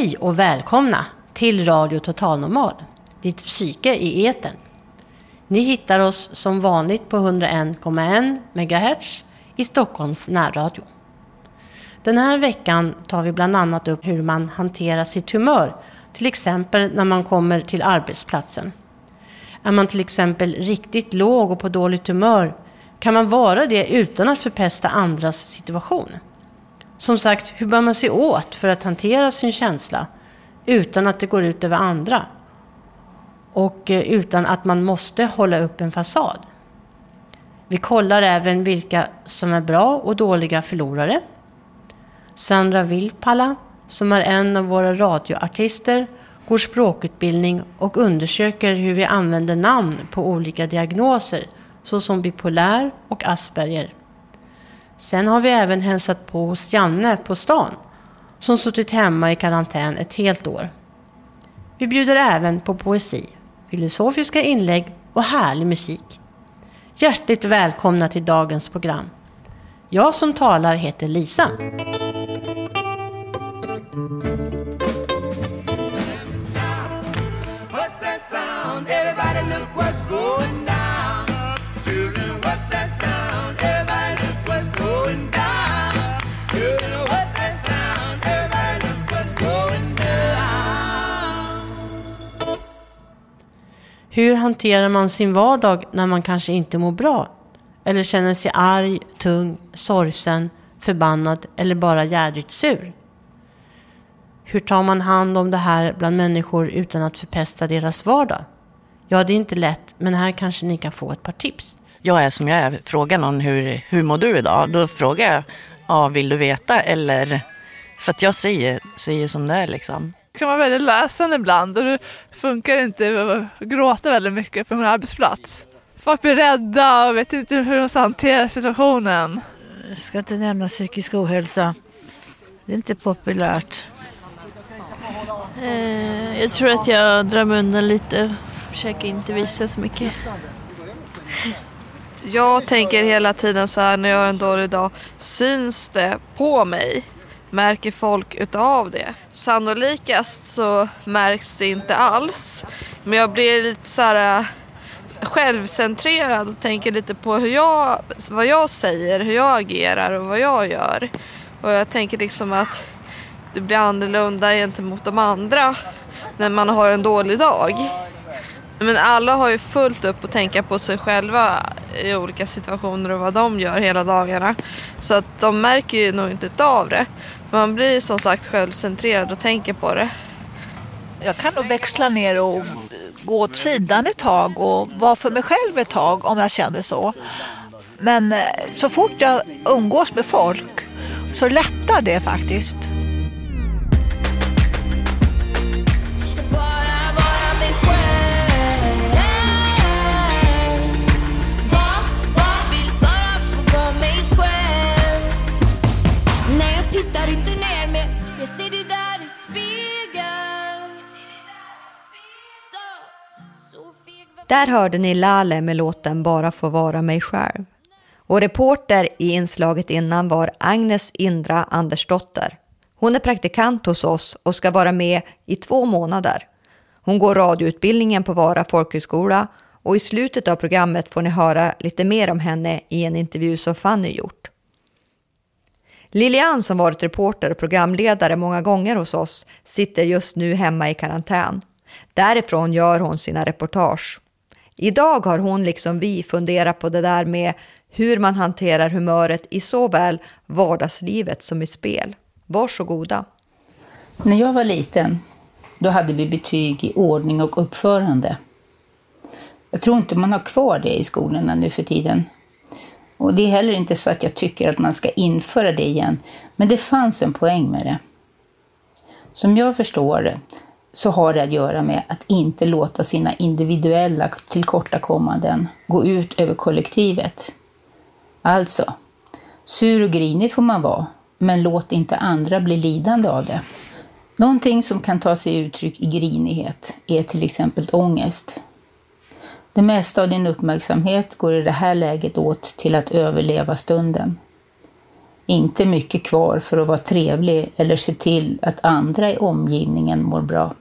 Hej och välkomna till Radio Total Normal, ditt psyke i eten. Ni hittar oss som vanligt på 101,1 MHz i Stockholms närradio. Den här veckan tar vi bland annat upp hur man hanterar sitt humör, till exempel när man kommer till arbetsplatsen. Är man till exempel riktigt låg och på dåligt humör kan man vara det utan att förpesta andras situation. Som sagt, hur bör man se åt för att hantera sin känsla utan att det går ut över andra? Och eh, utan att man måste hålla upp en fasad. Vi kollar även vilka som är bra och dåliga förlorare. Sandra Vilpala, som är en av våra radioartister, går språkutbildning och undersöker hur vi använder namn på olika diagnoser såsom bipolär och Asperger. Sen har vi även hälsat på hos Janne på stan som suttit hemma i karantän ett helt år. Vi bjuder även på poesi, filosofiska inlägg och härlig musik. Hjärtligt välkomna till dagens program. Jag som talar heter Lisa. Hur hanterar man sin vardag när man kanske inte mår bra? Eller känner sig arg, tung, sorgsen, förbannad eller bara jädrigt sur? Hur tar man hand om det här bland människor utan att förpesta deras vardag? Ja, det är inte lätt, men här kanske ni kan få ett par tips. jag är som jag är. Frågar någon hur, hur mår du idag? Då frågar jag, ja, vill du veta? Eller, för att jag säger, säger som det är liksom kan vara väldigt ledsen ibland och det funkar inte att gråta väldigt mycket på min arbetsplats. Folk blir rädda och vet inte hur de ska hantera situationen. Jag ska inte nämna psykisk ohälsa. Det är inte populärt. Eh, jag tror att jag drar mig undan lite. Försöker inte visa så mycket. Jag tänker hela tiden så här när jag har en dålig dag. Syns det på mig? Märker folk utav det? Sannolikast så märks det inte alls. Men jag blir lite så här äh, självcentrerad och tänker lite på hur jag, vad jag säger, hur jag agerar och vad jag gör. Och jag tänker liksom att det blir annorlunda gentemot de andra när man har en dålig dag. Men alla har ju fullt upp att tänka på sig själva i olika situationer och vad de gör hela dagarna. Så att de märker ju nog inte av det. Man blir som sagt självcentrerad och tänker på det. Jag kan nog växla ner och gå åt sidan ett tag och vara för mig själv ett tag om jag känner så. Men eh, så fort jag umgås med folk så lättar det faktiskt. Där hörde ni Lale med låten Bara få vara mig själv. Och reporter i inslaget innan var Agnes Indra Andersdotter. Hon är praktikant hos oss och ska vara med i två månader. Hon går radioutbildningen på Vara folkhögskola och i slutet av programmet får ni höra lite mer om henne i en intervju som Fanny gjort. Lilian som varit reporter och programledare många gånger hos oss sitter just nu hemma i karantän. Därifrån gör hon sina reportage. Idag har hon liksom vi funderat på det där med hur man hanterar humöret i såväl vardagslivet som i spel. Varsågoda. När jag var liten, då hade vi betyg i ordning och uppförande. Jag tror inte man har kvar det i skolorna nu för tiden. Och det är heller inte så att jag tycker att man ska införa det igen, men det fanns en poäng med det. Som jag förstår det så har det att göra med att inte låta sina individuella tillkortakommanden gå ut över kollektivet. Alltså, sur och grinig får man vara, men låt inte andra bli lidande av det. Någonting som kan ta sig uttryck i grinighet är till exempel ångest. Det mesta av din uppmärksamhet går i det här läget åt till att överleva stunden. Inte mycket kvar för att vara trevlig eller se till att andra i omgivningen mår bra.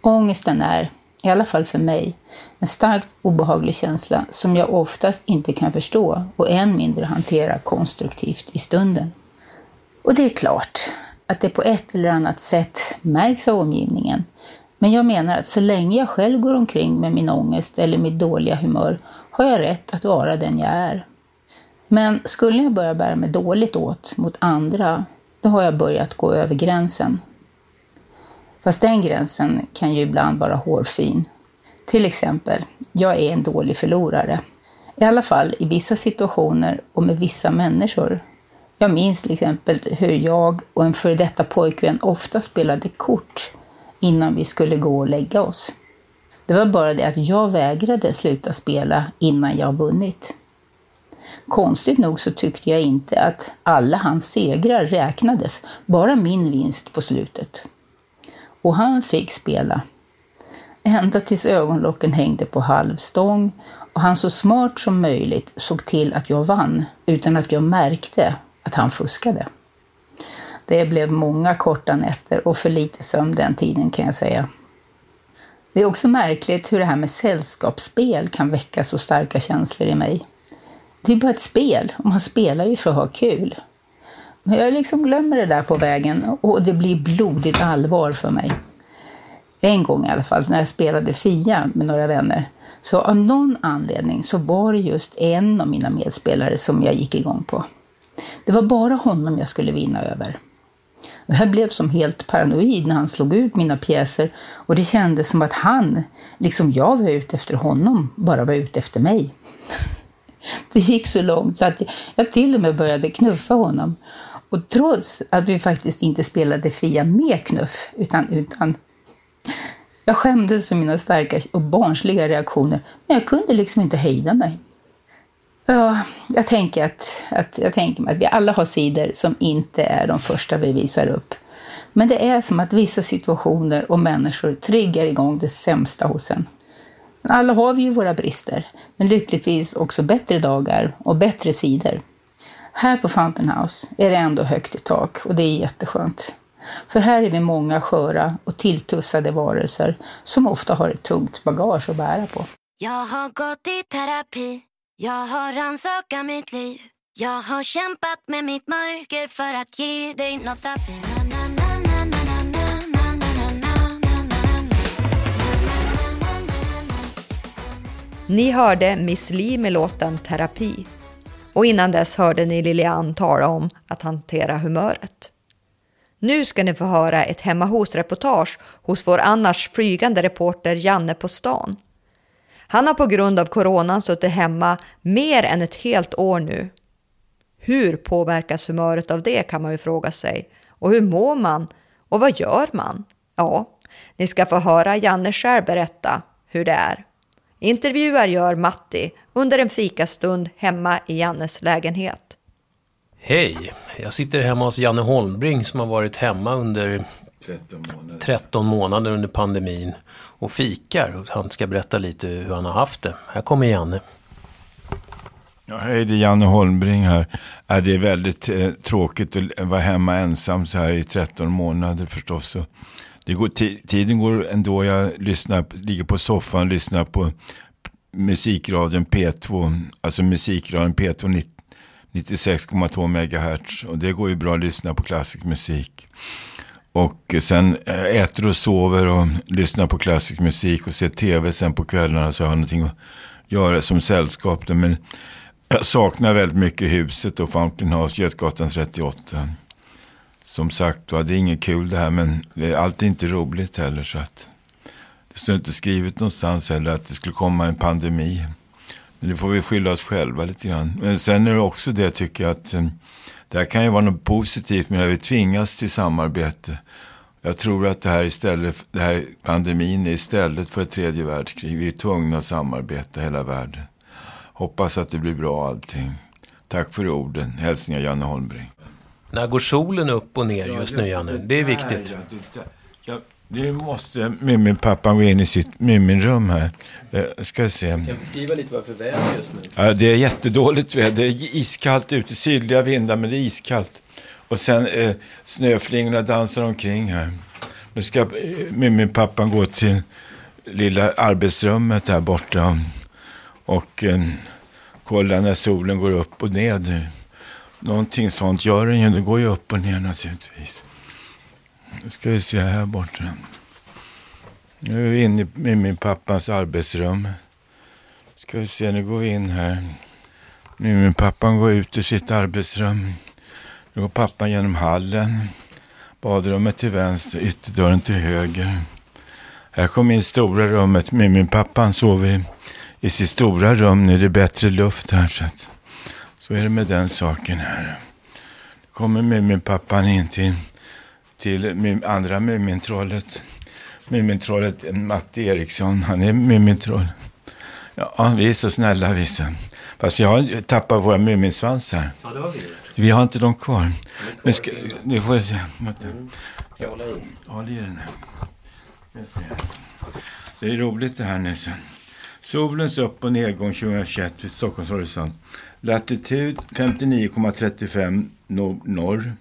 Ångesten är, i alla fall för mig, en starkt obehaglig känsla som jag oftast inte kan förstå och än mindre hantera konstruktivt i stunden. Och det är klart att det på ett eller annat sätt märks av omgivningen. Men jag menar att så länge jag själv går omkring med min ångest eller mitt dåliga humör har jag rätt att vara den jag är. Men skulle jag börja bära mig dåligt åt mot andra, då har jag börjat gå över gränsen. Fast den gränsen kan ju ibland vara hårfin. Till exempel, jag är en dålig förlorare. I alla fall i vissa situationer och med vissa människor. Jag minns till exempel hur jag och en före detta pojkvän ofta spelade kort innan vi skulle gå och lägga oss. Det var bara det att jag vägrade sluta spela innan jag vunnit. Konstigt nog så tyckte jag inte att alla hans segrar räknades, bara min vinst på slutet. Och han fick spela. Ända tills ögonlocken hängde på halvstång och han så smart som möjligt såg till att jag vann utan att jag märkte att han fuskade. Det blev många korta nätter och för lite sömn den tiden kan jag säga. Det är också märkligt hur det här med sällskapsspel kan väcka så starka känslor i mig. Det är bara ett spel och man spelar ju för att ha kul. Men jag liksom glömmer det där på vägen och det blir blodigt allvar för mig. En gång i alla fall, när jag spelade Fia med några vänner, så av någon anledning så var det just en av mina medspelare som jag gick igång på. Det var bara honom jag skulle vinna över. Jag blev som helt paranoid när han slog ut mina pjäser och det kändes som att han, liksom jag var ute efter honom, bara var ute efter mig. Det gick så långt så att jag till och med började knuffa honom. Och trots att vi faktiskt inte spelade Fia med knuff, utan utan jag skämdes för mina starka och barnsliga reaktioner, men jag kunde liksom inte hejda mig. Ja, jag tänker, att, att, jag tänker mig att vi alla har sidor som inte är de första vi visar upp. Men det är som att vissa situationer och människor triggar igång det sämsta hos en. Alla har vi ju våra brister, men lyckligtvis också bättre dagar och bättre sidor. Här på Fountain House är det ändå högt i tak och det är jätteskönt. För här är vi många sköra och tilltussade varelser som ofta har ett tungt bagage att bära på. Jag har gått i terapi, jag har rannsakat mitt liv Jag har kämpat med mitt mörker för att ge dig något stabilt Ni hörde Miss Li med låten Terapi. Och innan dess hörde ni Lilian tala om att hantera humöret. Nu ska ni få höra ett hemma hos-reportage hos vår annars flygande reporter Janne på stan. Han har på grund av coronan suttit hemma mer än ett helt år nu. Hur påverkas humöret av det kan man ju fråga sig. Och hur mår man? Och vad gör man? Ja, ni ska få höra Janne själv berätta hur det är. Intervjuar gör Matti under en fikastund hemma i Jannes lägenhet. Hej! Jag sitter hemma hos Janne Holmbring som har varit hemma under 13 månader. 13 månader under pandemin och fikar. Och han ska berätta lite hur han har haft det. Här kommer Janne. Ja, hej, det är Janne Holmbring här. Ja, det är väldigt eh, tråkigt att vara hemma ensam så här i 13 månader förstås. Så det går, tiden går ändå. Jag lyssnar, ligger på soffan och lyssnar på musikradion P2. Alltså musikradion P2 96,2 MHz. Och det går ju bra att lyssna på klassisk musik. Och sen eh, äter och sover och lyssnar på klassisk musik och ser tv sen på kvällarna så jag har någonting att göra som sällskap. Men jag saknar väldigt mycket huset och Fountain House, Götgatan 38. Som sagt var, det är inget kul det här men allt är inte roligt heller. Så att det står inte skrivet någonstans heller att det skulle komma en pandemi. Men det får vi skylla oss själva lite grann. Men sen är det också det tycker jag att eh, det här kan ju vara något positivt men vi tvingas till samarbete. Jag tror att det här, istället, det här pandemin är istället för ett tredje världskrig. Vi är tvungna att samarbeta hela världen. Hoppas att det blir bra allting. Tack för orden. Hälsningar Janne Holmbring. När går solen upp och ner just nu, Janne? Det är viktigt. Det måste Mimmin-pappan gå in i sitt Mimmin-rum här. Eh, ska jag se. Kan du beskriva lite vad för väder just nu? Ja, det är jättedåligt väder. Det är iskallt ute. Sydliga vindar, men det är iskallt. Och sen eh, snöflingorna dansar omkring här. Nu ska eh, Mimmin-pappan gå till lilla arbetsrummet här borta. Och eh, kolla när solen går upp och nu. Någonting sånt gör den ju. Det går ju upp och ner naturligtvis. Nu ska vi se här borta. Nu är vi inne i min pappas arbetsrum. Ska vi se, nu går vi in här. Nu min pappan går ut ur sitt arbetsrum. Nu går pappan genom hallen. Badrummet till vänster, ytterdörren till höger. Här kommer in stora rummet. Min, min sover i sitt stora rum. Nu är det bättre luft här. Så, att, så är det med den saken här. Kommer min pappan in till till andra Mumintrollet. Mumintrollet Matti Eriksson, han är Mumintroll. Ja, vi är så snälla vissa. Fast vi har tappat våra Muminsvansar. Ja, det har vi Vi har inte dem kvar. Nu, ska, nu får jag se. Vänta. jag hålla i? Håll i den här. Det är roligt det här Nisse. Solens upp och nedgång 2021 vid Stockholms horisont. Latitud 59,35 norr.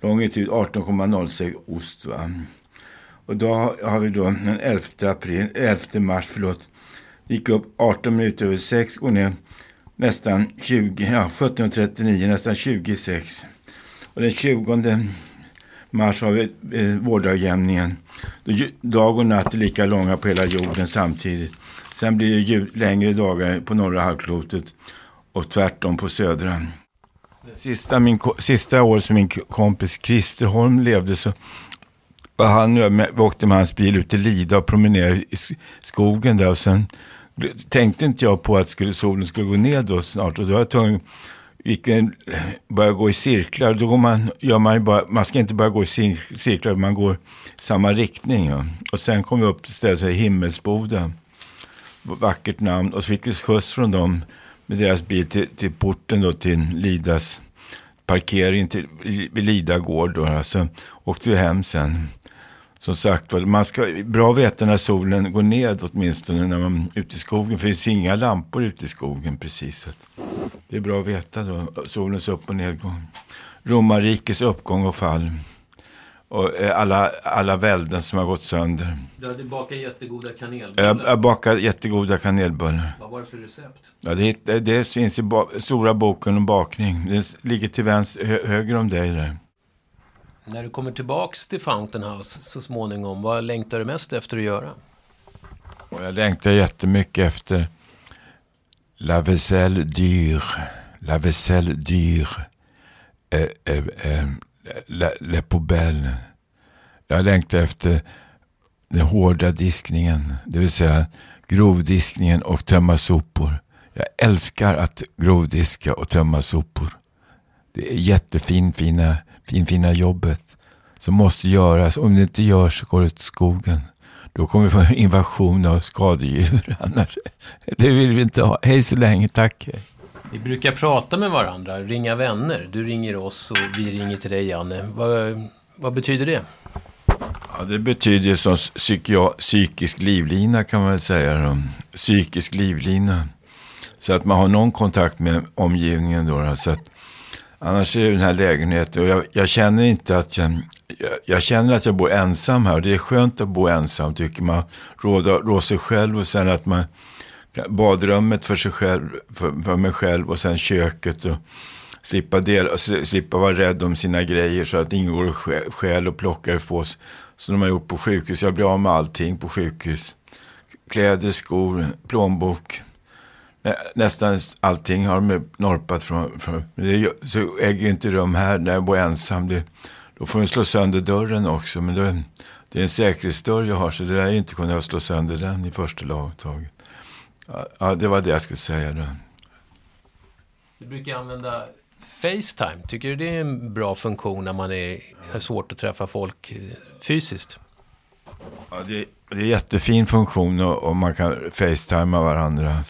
Longitud 18,06 ost. Va? Och då har vi då den 11, april, 11 mars, förlåt. Gick upp 18 minuter över 6, går ner nästan 20, ja 17.39, nästan 26. Och den 20 mars har vi eh, vårdagjämningen. Då Dag och natt är lika långa på hela jorden samtidigt. Sen blir det ju längre dagar på norra halvklotet och tvärtom på södra. Sista, min, sista året som min kompis Christer Holm levde så var han och jag med, vi åkte med hans bil ut till Lida och promenerade i skogen där och sen tänkte inte jag på att skulle, solen skulle gå ner då snart och då var jag tvungen gick en, började gå i cirklar. Då går man, gör man, ju bara, man ska inte bara gå i cirklar, man går i samma riktning. Ja. Och sen kom vi upp till stället som Himmelsboda. Vackert namn. Och så fick vi skjuts från dem med deras bil till, till porten då till Lidas parkering till, vid Lida gård. Då. Alltså, åkte vi hem sen. Som sagt var, man ska bra veta när solen går ned åtminstone när man är ute i skogen. För det finns inga lampor ute i skogen precis. Det är bra att veta då, solens upp och nedgång. Romarrikets uppgång och fall. Och eh, alla, alla välden som har gått sönder. Du hade bakat jättegoda Jag, kanelbullar. jag bakar jättegoda kanelbullar. Vad var det för recept? Ja, det, det, det finns i ba, stora boken om bakning. Det ligger till vänster, hö, höger om dig där. När du kommer tillbaks till Fountain House så småningom, vad längtar du mest efter att göra? Och jag längtar jättemycket efter La Vaisselle Dyr. La Vaisselle Dyr. Eh, eh, eh, Le la Jag längtar efter den hårda diskningen. Det vill säga grovdiskningen och tömma sopor. Jag älskar att grovdiska och tömma sopor. Det är jättefin, fina, fin, fina jobbet som måste göras. Om det inte görs så går det åt skogen. Då kommer vi få en invasion av skadedjur. Annars, det vill vi inte ha. Hej så länge, tack. Vi brukar prata med varandra, ringa vänner. Du ringer oss och vi ringer till dig, Janne. Vad, vad betyder det? Ja, det betyder som psykisk livlina kan man väl säga. Då. Psykisk livlina. Så att man har någon kontakt med omgivningen då. då. Så att, annars är det den här lägenheten. Och jag, jag känner inte att jag, jag, jag känner att jag bor ensam här. Och det är skönt att bo ensam tycker man. Råda, rå sig själv och sen att man badrummet för sig själv, för, för mig själv och sen köket och slippa, del, slippa vara rädd om sina grejer så att ingen går och stjäl och plockar på sig. Som de har gjort på sjukhus. Jag blir av med allting på sjukhus. Kläder, skor, plånbok. Nä, nästan allting har de norpat från. från men det så äger ju inte rum här när jag bor ensam. Det, då får de slå sönder dörren också. Men då, det är en säkerhetsdörr jag har så det är inte kunna slå sönder den i första laget. Ja, det var det jag skulle säga då. Du brukar använda Facetime, tycker du det är en bra funktion när man är, har svårt att träffa folk eh, fysiskt? Ja, det, det är en jättefin funktion och, och man kan facetima varandra.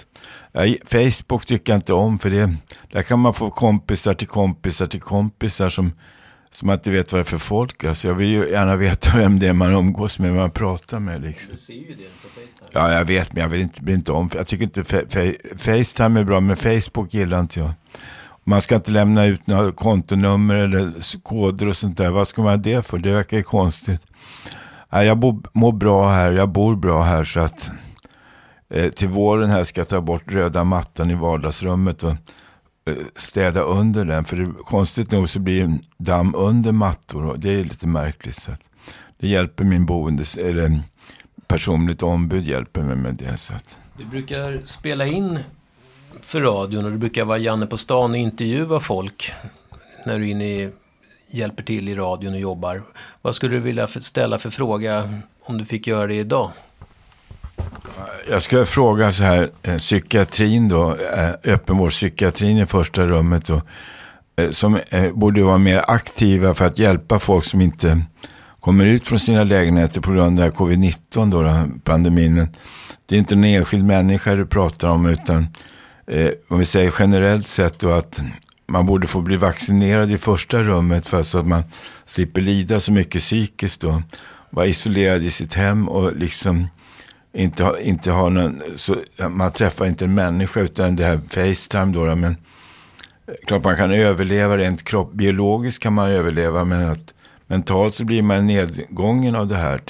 Facebook tycker jag inte om för det, där kan man få kompisar till kompisar till kompisar som, som man inte vet vad det är för folk. Alltså jag vill ju gärna veta vem det är man umgås med, man pratar med. Liksom. Du ser ju det på Facetime. Ja, jag vet, men jag vill inte, vill inte om. Jag tycker inte fa- fa- Facetime är bra, men Facebook gillar inte jag. Man ska inte lämna ut några kontonummer eller koder och sånt där. Vad ska man ha det för? Det verkar ju konstigt. Jag bor, mår bra här, jag bor bra här så att eh, till våren här ska jag ta bort röda mattan i vardagsrummet och Eh, städa under den. För det, konstigt nog så blir det damm under mattor och det är lite märkligt. Så att det hjälper min boendes, eller personligt ombud hjälper mig med det. Så att. Du brukar spela in för radion och du brukar vara Janne på stan och intervjua folk när du är inne i, hjälper till i radion och jobbar. Vad skulle du vilja ställa för fråga om du fick göra det idag? Jag ska fråga så här, eh, psykiatrin då, eh, öppenvårdspsykiatrin i första rummet då, eh, som borde vara mer aktiva för att hjälpa folk som inte kommer ut från sina lägenheter på grund av covid-19 då, då, pandemin. Men det är inte en enskild människa du pratar om utan eh, om vi säger generellt sett då att man borde få bli vaccinerad i första rummet för så att man slipper lida så mycket psykiskt då. Vara isolerad i sitt hem och liksom inte ha, inte har någon, så, man träffar inte en människa utan det här Facetime då, då men eh, klart man kan överleva rent kropp, biologiskt kan man överleva men att mentalt så blir man nedgången av det här.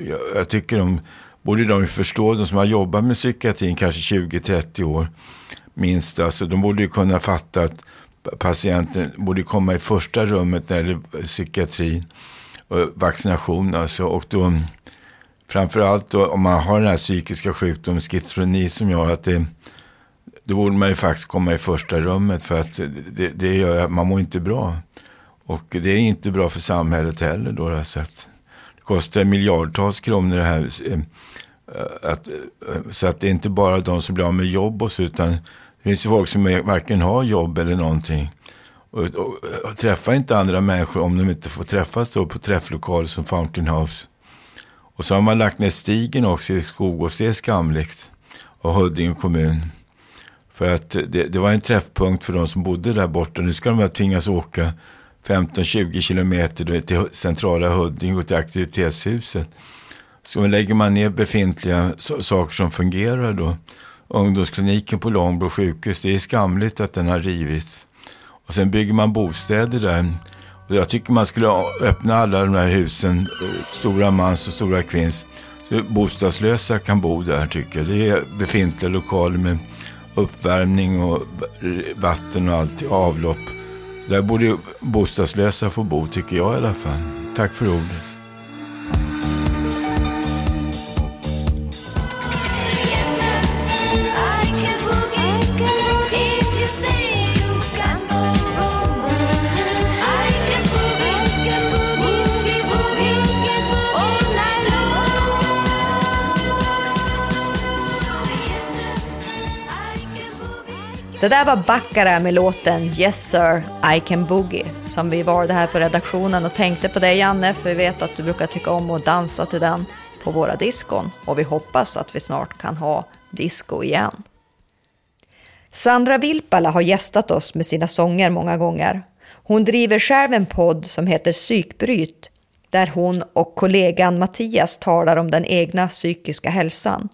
Jag, jag tycker de, borde de förstå, de som har jobbat med psykiatrin kanske 20-30 år minst, alltså de borde ju kunna fatta att patienten borde komma i första rummet när det gäller psykiatrin och vaccination alltså och då framförallt då, om man har den här psykiska sjukdomen, schizofreni som jag har, att det, då borde man ju faktiskt komma i första rummet för att det, det gör att man mår inte bra. Och det är inte bra för samhället heller då. Så att det kostar miljardtals kronor det här. Eh, att, eh, så att det är inte bara de som blir av med jobb och så, utan det finns ju folk som varken har jobb eller någonting. Och, och, och träffar inte andra människor om de inte får träffas då på träfflokaler som Fountain House. Och så har man lagt ner stigen också i Skogås, det är skamligt. Och Huddinge kommun. För att det, det var en träffpunkt för de som bodde där borta. Nu ska de väl tvingas åka 15-20 kilometer till centrala Huddinge och till aktivitetshuset. Så lägger man ner befintliga so- saker som fungerar då. Ungdomskliniken på Långbro sjukhus, det är skamligt att den har rivits. Och sen bygger man bostäder där. Och jag tycker man skulle öppna alla de här husen, stora mans och stora kvinns. Så bostadslösa kan bo där tycker jag. Det är befintliga lokaler med uppvärmning och vatten och allt, avlopp. Där borde bostadslösa få bo tycker jag i alla fall. Tack för ordet. Det där var Baccara med låten Yes Sir, I Can Boogie som vi valde här på redaktionen och tänkte på dig Janne för vi vet att du brukar tycka om att dansa till den på våra diskon och vi hoppas att vi snart kan ha disco igen. Sandra Vilpala har gästat oss med sina sånger många gånger. Hon driver själv en podd som heter Psykbryt där hon och kollegan Mattias talar om den egna psykiska hälsan.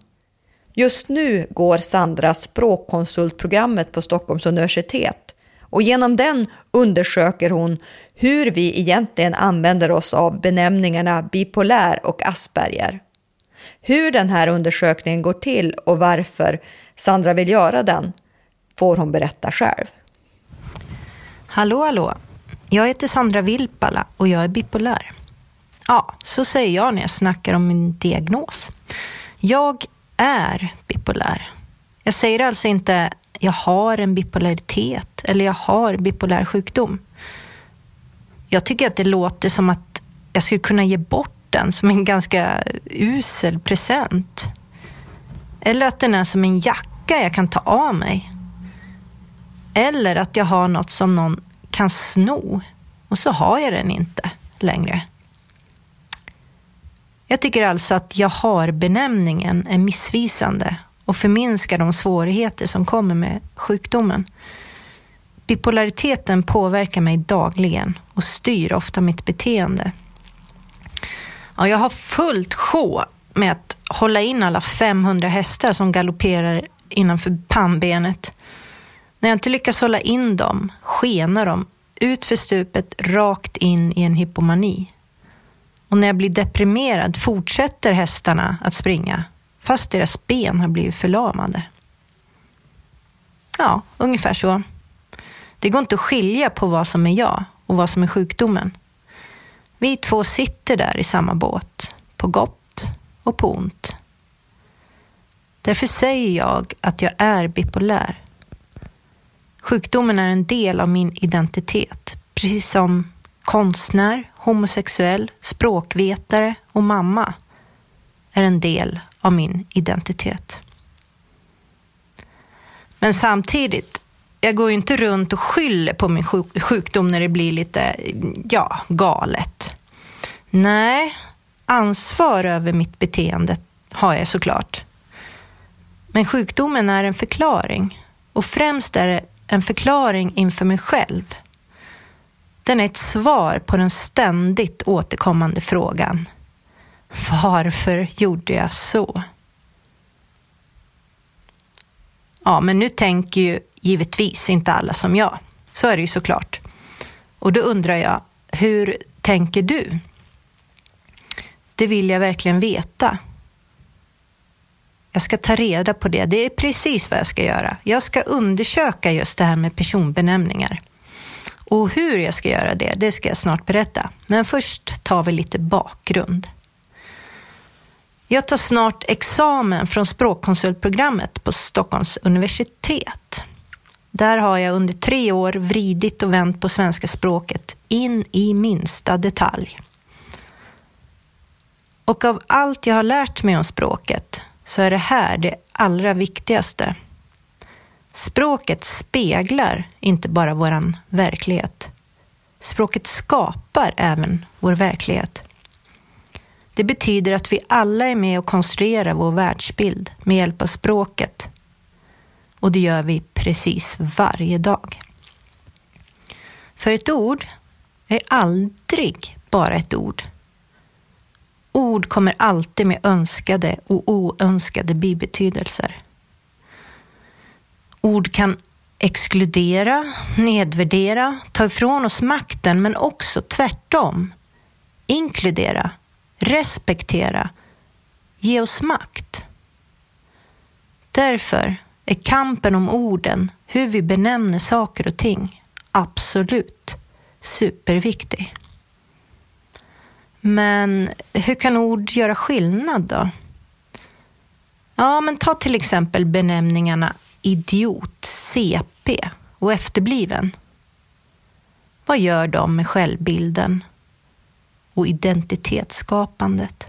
Just nu går Sandra språkkonsultprogrammet på Stockholms universitet och genom den undersöker hon hur vi egentligen använder oss av benämningarna bipolär och Asperger. Hur den här undersökningen går till och varför Sandra vill göra den får hon berätta själv. Hallå, hallå. Jag heter Sandra Vilpala och jag är bipolär. Ja, så säger jag när jag snackar om min diagnos. Jag är bipolär. Jag säger alltså inte jag har en bipolaritet eller jag har bipolär sjukdom. Jag tycker att det låter som att jag skulle kunna ge bort den som en ganska usel present. Eller att den är som en jacka jag kan ta av mig. Eller att jag har något som någon kan sno och så har jag den inte längre. Jag tycker alltså att jag har benämningen är missvisande och förminskar de svårigheter som kommer med sjukdomen. Bipolariteten påverkar mig dagligen och styr ofta mitt beteende. Ja, jag har fullt sjå med att hålla in alla 500 hästar som galopperar innanför pannbenet. När jag inte lyckas hålla in dem skenar de ut för stupet rakt in i en hypomani. Och när jag blir deprimerad fortsätter hästarna att springa fast deras ben har blivit förlamade. Ja, ungefär så. Det går inte att skilja på vad som är jag och vad som är sjukdomen. Vi två sitter där i samma båt, på gott och på ont. Därför säger jag att jag är bipolär. Sjukdomen är en del av min identitet, precis som konstnär, homosexuell, språkvetare och mamma är en del av min identitet. Men samtidigt, jag går ju inte runt och skyller på min sjukdom när det blir lite, ja, galet. Nej, ansvar över mitt beteende har jag såklart. Men sjukdomen är en förklaring och främst är det en förklaring inför mig själv. Den är ett svar på den ständigt återkommande frågan. Varför gjorde jag så? Ja, men nu tänker ju givetvis inte alla som jag. Så är det ju såklart. Och då undrar jag, hur tänker du? Det vill jag verkligen veta. Jag ska ta reda på det. Det är precis vad jag ska göra. Jag ska undersöka just det här med personbenämningar. Och hur jag ska göra det, det ska jag snart berätta. Men först tar vi lite bakgrund. Jag tar snart examen från språkkonsultprogrammet på Stockholms universitet. Där har jag under tre år vridit och vänt på svenska språket in i minsta detalj. Och av allt jag har lärt mig om språket så är det här det allra viktigaste. Språket speglar inte bara vår verklighet. Språket skapar även vår verklighet. Det betyder att vi alla är med och konstruerar vår världsbild med hjälp av språket. Och det gör vi precis varje dag. För ett ord är aldrig bara ett ord. Ord kommer alltid med önskade och oönskade bibetydelser. Ord kan exkludera, nedvärdera, ta ifrån oss makten men också tvärtom. Inkludera, respektera, ge oss makt. Därför är kampen om orden, hur vi benämner saker och ting, absolut superviktig. Men hur kan ord göra skillnad då? Ja, men ta till exempel benämningarna idiot, CP och efterbliven. Vad gör de med självbilden och identitetsskapandet?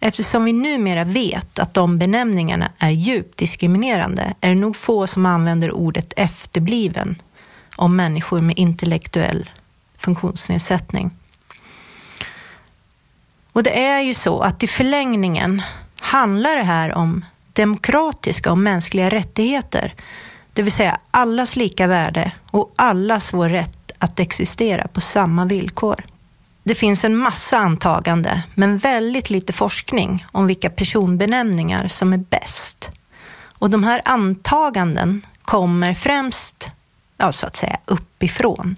Eftersom vi numera vet att de benämningarna är djupt diskriminerande är det nog få som använder ordet efterbliven om människor med intellektuell funktionsnedsättning. Och det är ju så att i förlängningen handlar det här om demokratiska och mänskliga rättigheter. Det vill säga allas lika värde och allas vår rätt att existera på samma villkor. Det finns en massa antagande, men väldigt lite forskning om vilka personbenämningar som är bäst. Och de här antaganden kommer främst, ja, så att säga, uppifrån.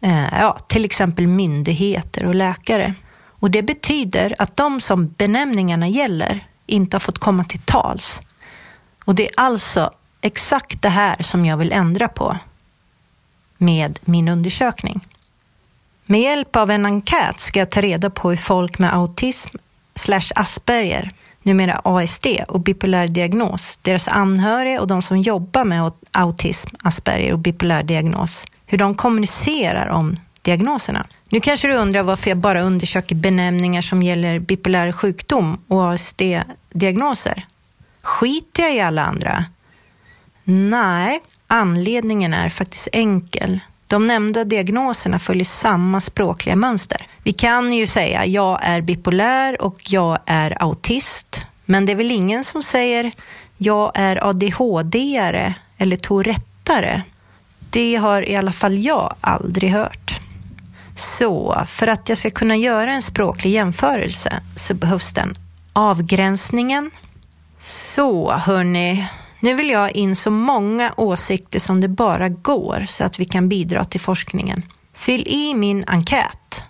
Eh, ja, till exempel myndigheter och läkare. Och det betyder att de som benämningarna gäller inte har fått komma till tals. Och det är alltså exakt det här som jag vill ändra på med min undersökning. Med hjälp av en enkät ska jag ta reda på hur folk med autism slash Asperger, numera ASD och bipolär diagnos, deras anhöriga och de som jobbar med autism, Asperger och bipolär diagnos, hur de kommunicerar om diagnoserna. Nu kanske du undrar varför jag bara undersöker benämningar som gäller bipolär sjukdom och ASD-diagnoser. Skiter jag i alla andra? Nej, anledningen är faktiskt enkel. De nämnda diagnoserna följer samma språkliga mönster. Vi kan ju säga jag är bipolär och jag är autist. Men det är väl ingen som säger jag är ADHD-are eller tourettare. Det har i alla fall jag aldrig hört. Så för att jag ska kunna göra en språklig jämförelse så behövs den avgränsningen. Så hörni, nu vill jag ha in så många åsikter som det bara går så att vi kan bidra till forskningen. Fyll i min enkät.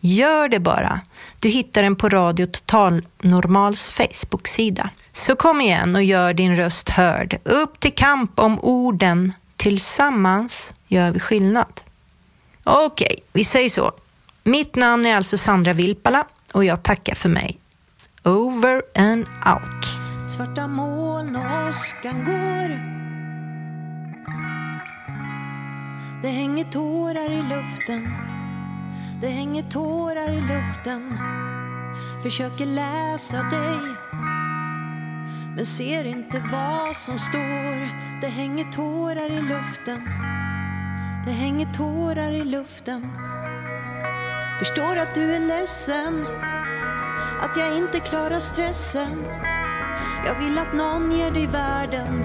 Gör det bara. Du hittar den på Radio Total Normals Facebook-sida. Så kom igen och gör din röst hörd. Upp till kamp om orden. Tillsammans gör vi skillnad. Okej, vi säger så. Mitt namn är alltså Sandra Vilpala och jag tackar för mig. Over and out. Svarta moln och åskan går Det hänger tårar i luften Det hänger tårar i luften Försöker läsa dig Men ser inte vad som står Det hänger tårar i luften det hänger tårar i luften. Förstår att du är ledsen. Att jag inte klarar stressen. Jag vill att någon ger dig världen.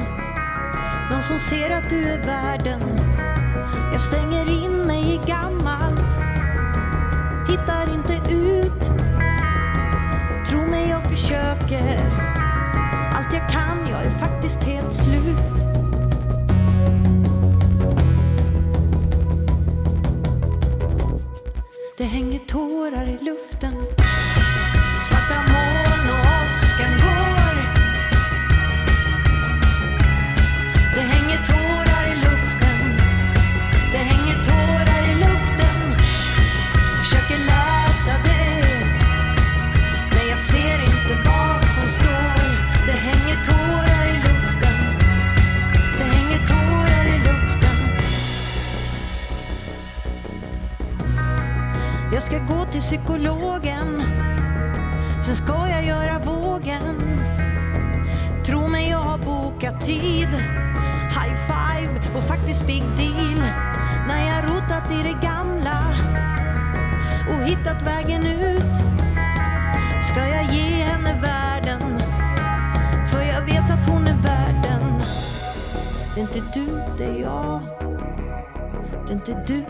Någon som ser att du är värden Jag stänger in mig i gammalt. Hittar inte ut. Tro mig jag försöker. Allt jag kan, jag är faktiskt helt slut. Det hänger tårar i luften. Det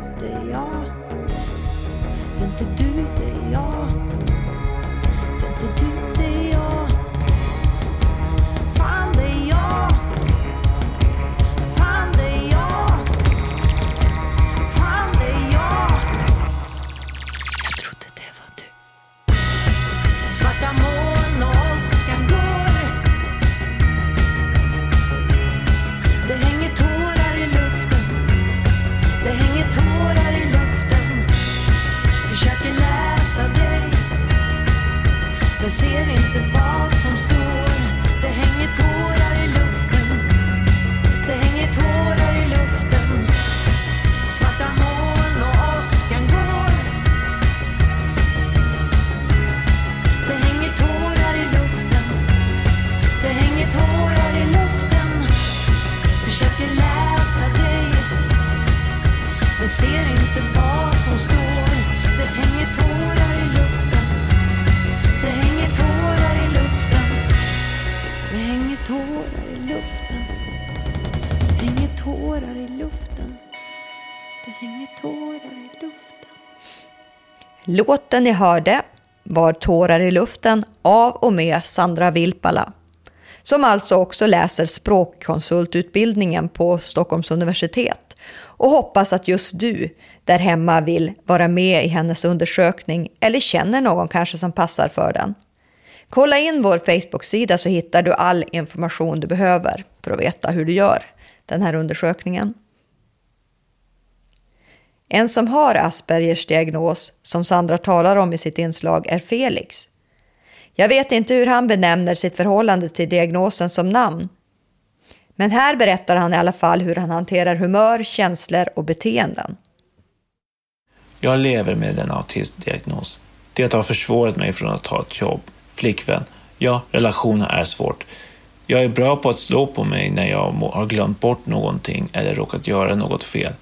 Tårar i luften Låten ni hörde var Tårar i luften av och med Sandra Vilpala, som alltså också läser språkkonsultutbildningen på Stockholms universitet och hoppas att just du där hemma vill vara med i hennes undersökning eller känner någon kanske som passar för den. Kolla in vår Facebook-sida så hittar du all information du behöver för att veta hur du gör den här undersökningen. En som har Aspergers diagnos, som Sandra talar om i sitt inslag, är Felix. Jag vet inte hur han benämner sitt förhållande till diagnosen som namn. Men här berättar han i alla fall hur han hanterar humör, känslor och beteenden. Jag lever med en autistdiagnos. Det har försvårat mig från att ta ett jobb. Flickvän. Ja, relationer är svårt. Jag är bra på att slå på mig när jag har glömt bort någonting eller råkat göra något fel.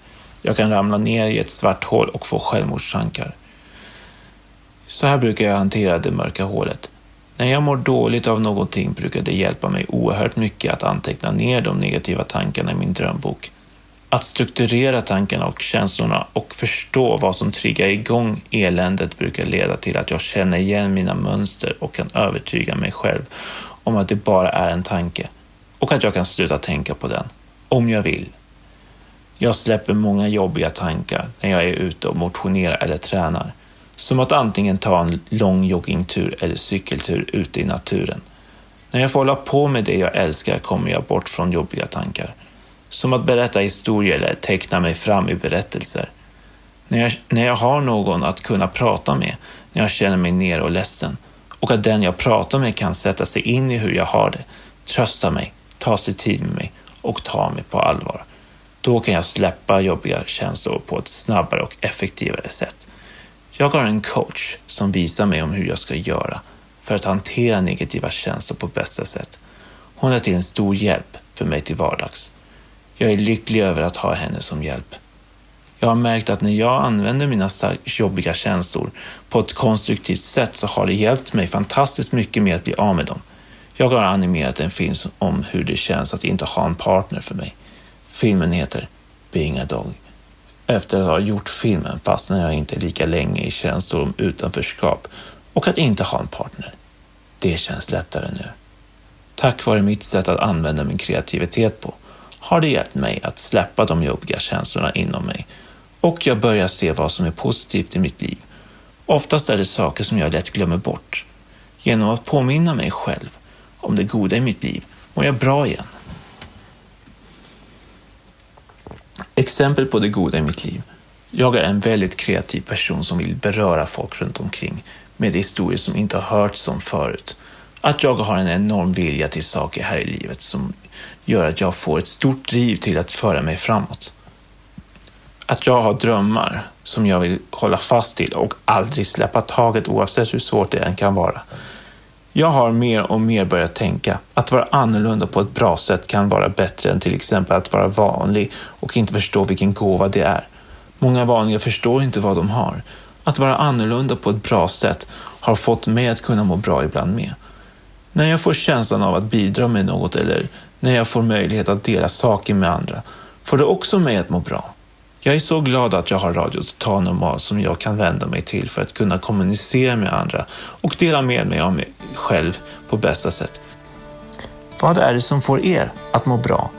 Jag kan ramla ner i ett svart hål och få självmordstankar. Så här brukar jag hantera det mörka hålet. När jag mår dåligt av någonting brukar det hjälpa mig oerhört mycket att anteckna ner de negativa tankarna i min drömbok. Att strukturera tankarna och känslorna och förstå vad som triggar igång eländet brukar leda till att jag känner igen mina mönster och kan övertyga mig själv om att det bara är en tanke och att jag kan sluta tänka på den, om jag vill. Jag släpper många jobbiga tankar när jag är ute och motionerar eller tränar. Som att antingen ta en lång joggingtur eller cykeltur ute i naturen. När jag får hålla på med det jag älskar kommer jag bort från jobbiga tankar. Som att berätta historier eller teckna mig fram i berättelser. När jag, när jag har någon att kunna prata med när jag känner mig ner och ledsen och att den jag pratar med kan sätta sig in i hur jag har det, trösta mig, ta sig tid med mig och ta mig på allvar. Då kan jag släppa jobbiga känslor på ett snabbare och effektivare sätt. Jag har en coach som visar mig om hur jag ska göra för att hantera negativa känslor på bästa sätt. Hon är till en stor hjälp för mig till vardags. Jag är lycklig över att ha henne som hjälp. Jag har märkt att när jag använder mina jobbiga känslor på ett konstruktivt sätt så har det hjälpt mig fantastiskt mycket med att bli av med dem. Jag har animerat en film om hur det känns att inte ha en partner för mig. Filmen heter Being a Dog. Efter att ha gjort filmen fastnade jag inte lika länge i känslor om utanförskap och att inte ha en partner. Det känns lättare nu. Tack vare mitt sätt att använda min kreativitet på har det hjälpt mig att släppa de jobbiga känslorna inom mig och jag börjar se vad som är positivt i mitt liv. Oftast är det saker som jag lätt glömmer bort. Genom att påminna mig själv om det goda i mitt liv mår jag bra igen. Exempel på det goda i mitt liv. Jag är en väldigt kreativ person som vill beröra folk runt omkring med historier som inte har hörts som förut. Att jag har en enorm vilja till saker här i livet som gör att jag får ett stort driv till att föra mig framåt. Att jag har drömmar som jag vill hålla fast till och aldrig släppa taget oavsett hur svårt det än kan vara. Jag har mer och mer börjat tänka att vara annorlunda på ett bra sätt kan vara bättre än till exempel att vara vanlig och inte förstå vilken gåva det är. Många vanliga förstår inte vad de har. Att vara annorlunda på ett bra sätt har fått mig att kunna må bra ibland med. När jag får känslan av att bidra med något eller när jag får möjlighet att dela saker med andra får det också mig att må bra. Jag är så glad att jag har Radio Total Normal som jag kan vända mig till för att kunna kommunicera med andra och dela med mig av mig själv på bästa sätt. Vad är det som får er att må bra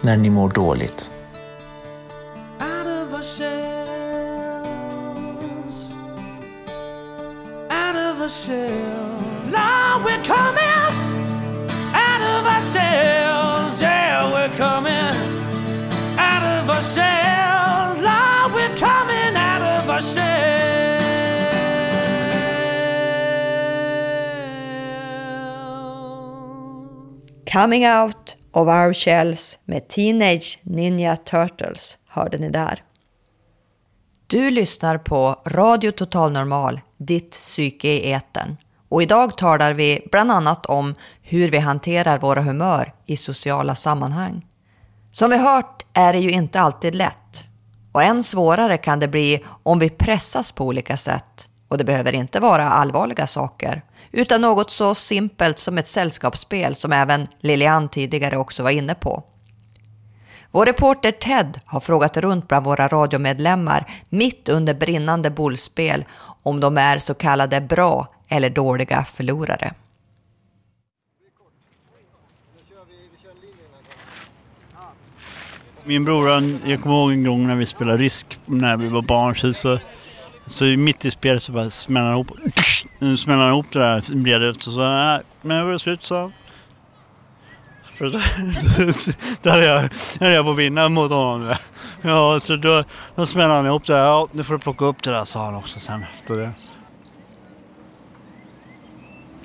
när ni mår dåligt? Coming Out of Our Shells med Teenage Ninja Turtles hörde ni där. Du lyssnar på Radio Total Normal, ditt psyke i etern. Och idag talar vi bland annat om hur vi hanterar våra humör i sociala sammanhang. Som vi hört är det ju inte alltid lätt. Och än svårare kan det bli om vi pressas på olika sätt. Och det behöver inte vara allvarliga saker, utan något så simpelt som ett sällskapsspel som även Lilian tidigare också var inne på. Vår reporter Ted har frågat runt bland våra radiomedlemmar mitt under brinnande bollspel om de är så kallade bra eller dåliga förlorare. Min bror, jag kommer ihåg en gång när vi spelade Risk när vi var barn. Så, så, mitt i spelet så bara smäller han ihop, smäller han ihop det där brevet och så sa men det var slut så. För då, där är jag, där är jag på att vinna mot honom. Ja, så då, då smällde han ihop det där. Ja, nu får du plocka upp det där, sa han också sen efter det.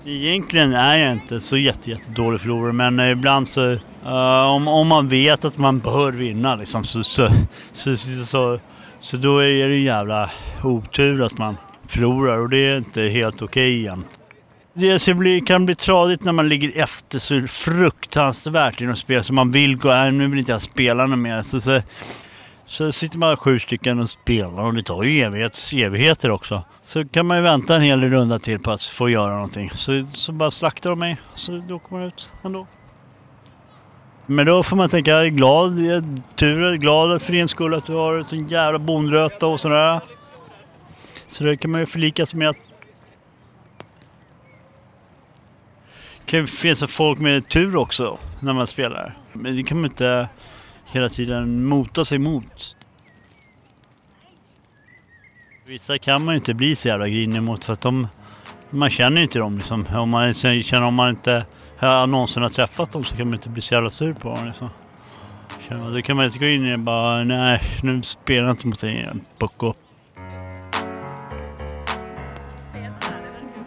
Egentligen är jag inte så jätte, jättedålig förlorare men ibland så uh, om, om man vet att man bör vinna liksom, så, så, så, så, så, då är det en jävla otur att man förlorar och det är inte helt okej jämt. Det kan bli tradigt när man ligger efter så fruktansvärt i något spel så man vill gå, här nu vill inte jag spela något mer. Så, så, Så sitter man sju stycken och spelar och det tar ju evighet, evigheter också. Så kan man ju vänta en hel runda till på att få göra någonting. Så, så bara slaktar de mig, så då åker man ut ändå. Men då får man tänka, jag är glad, jag är tur, jag är glad för din skull att du har en sån jävla bondröta och sådär. Så det kan man ju förlika sig med att det kan ju finnas folk med tur också när man spelar. Men det kan man inte hela tiden mota sig mot. Vissa kan man ju inte bli så jävla grinig mot för att de, man känner ju inte dem liksom. Om man känner om man inte har någonsin har träffat dem så kan man inte bli så jävla sur på dem liksom. Då kan man inte gå in och bara, nej nu spelar jag inte mot dig igen, pucko.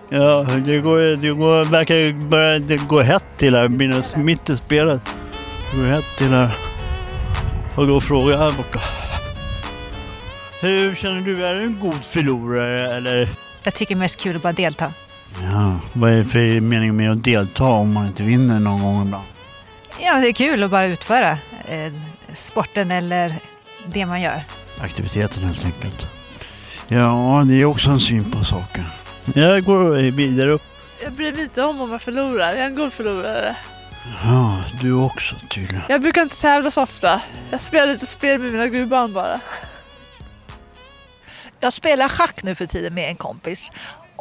Ja, det går, det går, verkar börja det går hett till här, minus mitt i spelet. Det går hett till här. Får gå och fråga här borta. Hur känner du? Är du en god förlorare eller? Jag tycker mest kul att bara delta. Ja, vad är det för mening med att delta om man inte vinner någon gång ibland? Ja, det är kul att bara utföra eh, sporten eller det man gör. Aktiviteten helt enkelt. Ja, det är också en syn på saken. Jag går vidare upp. Jag bryr mig inte om om jag förlorar. Jag är en god förlorare. Ja, du också tydligen. Jag brukar inte tävla så ofta. Jag spelar lite spel med mina gudbarn bara. Jag spelar schack nu för tiden med en kompis.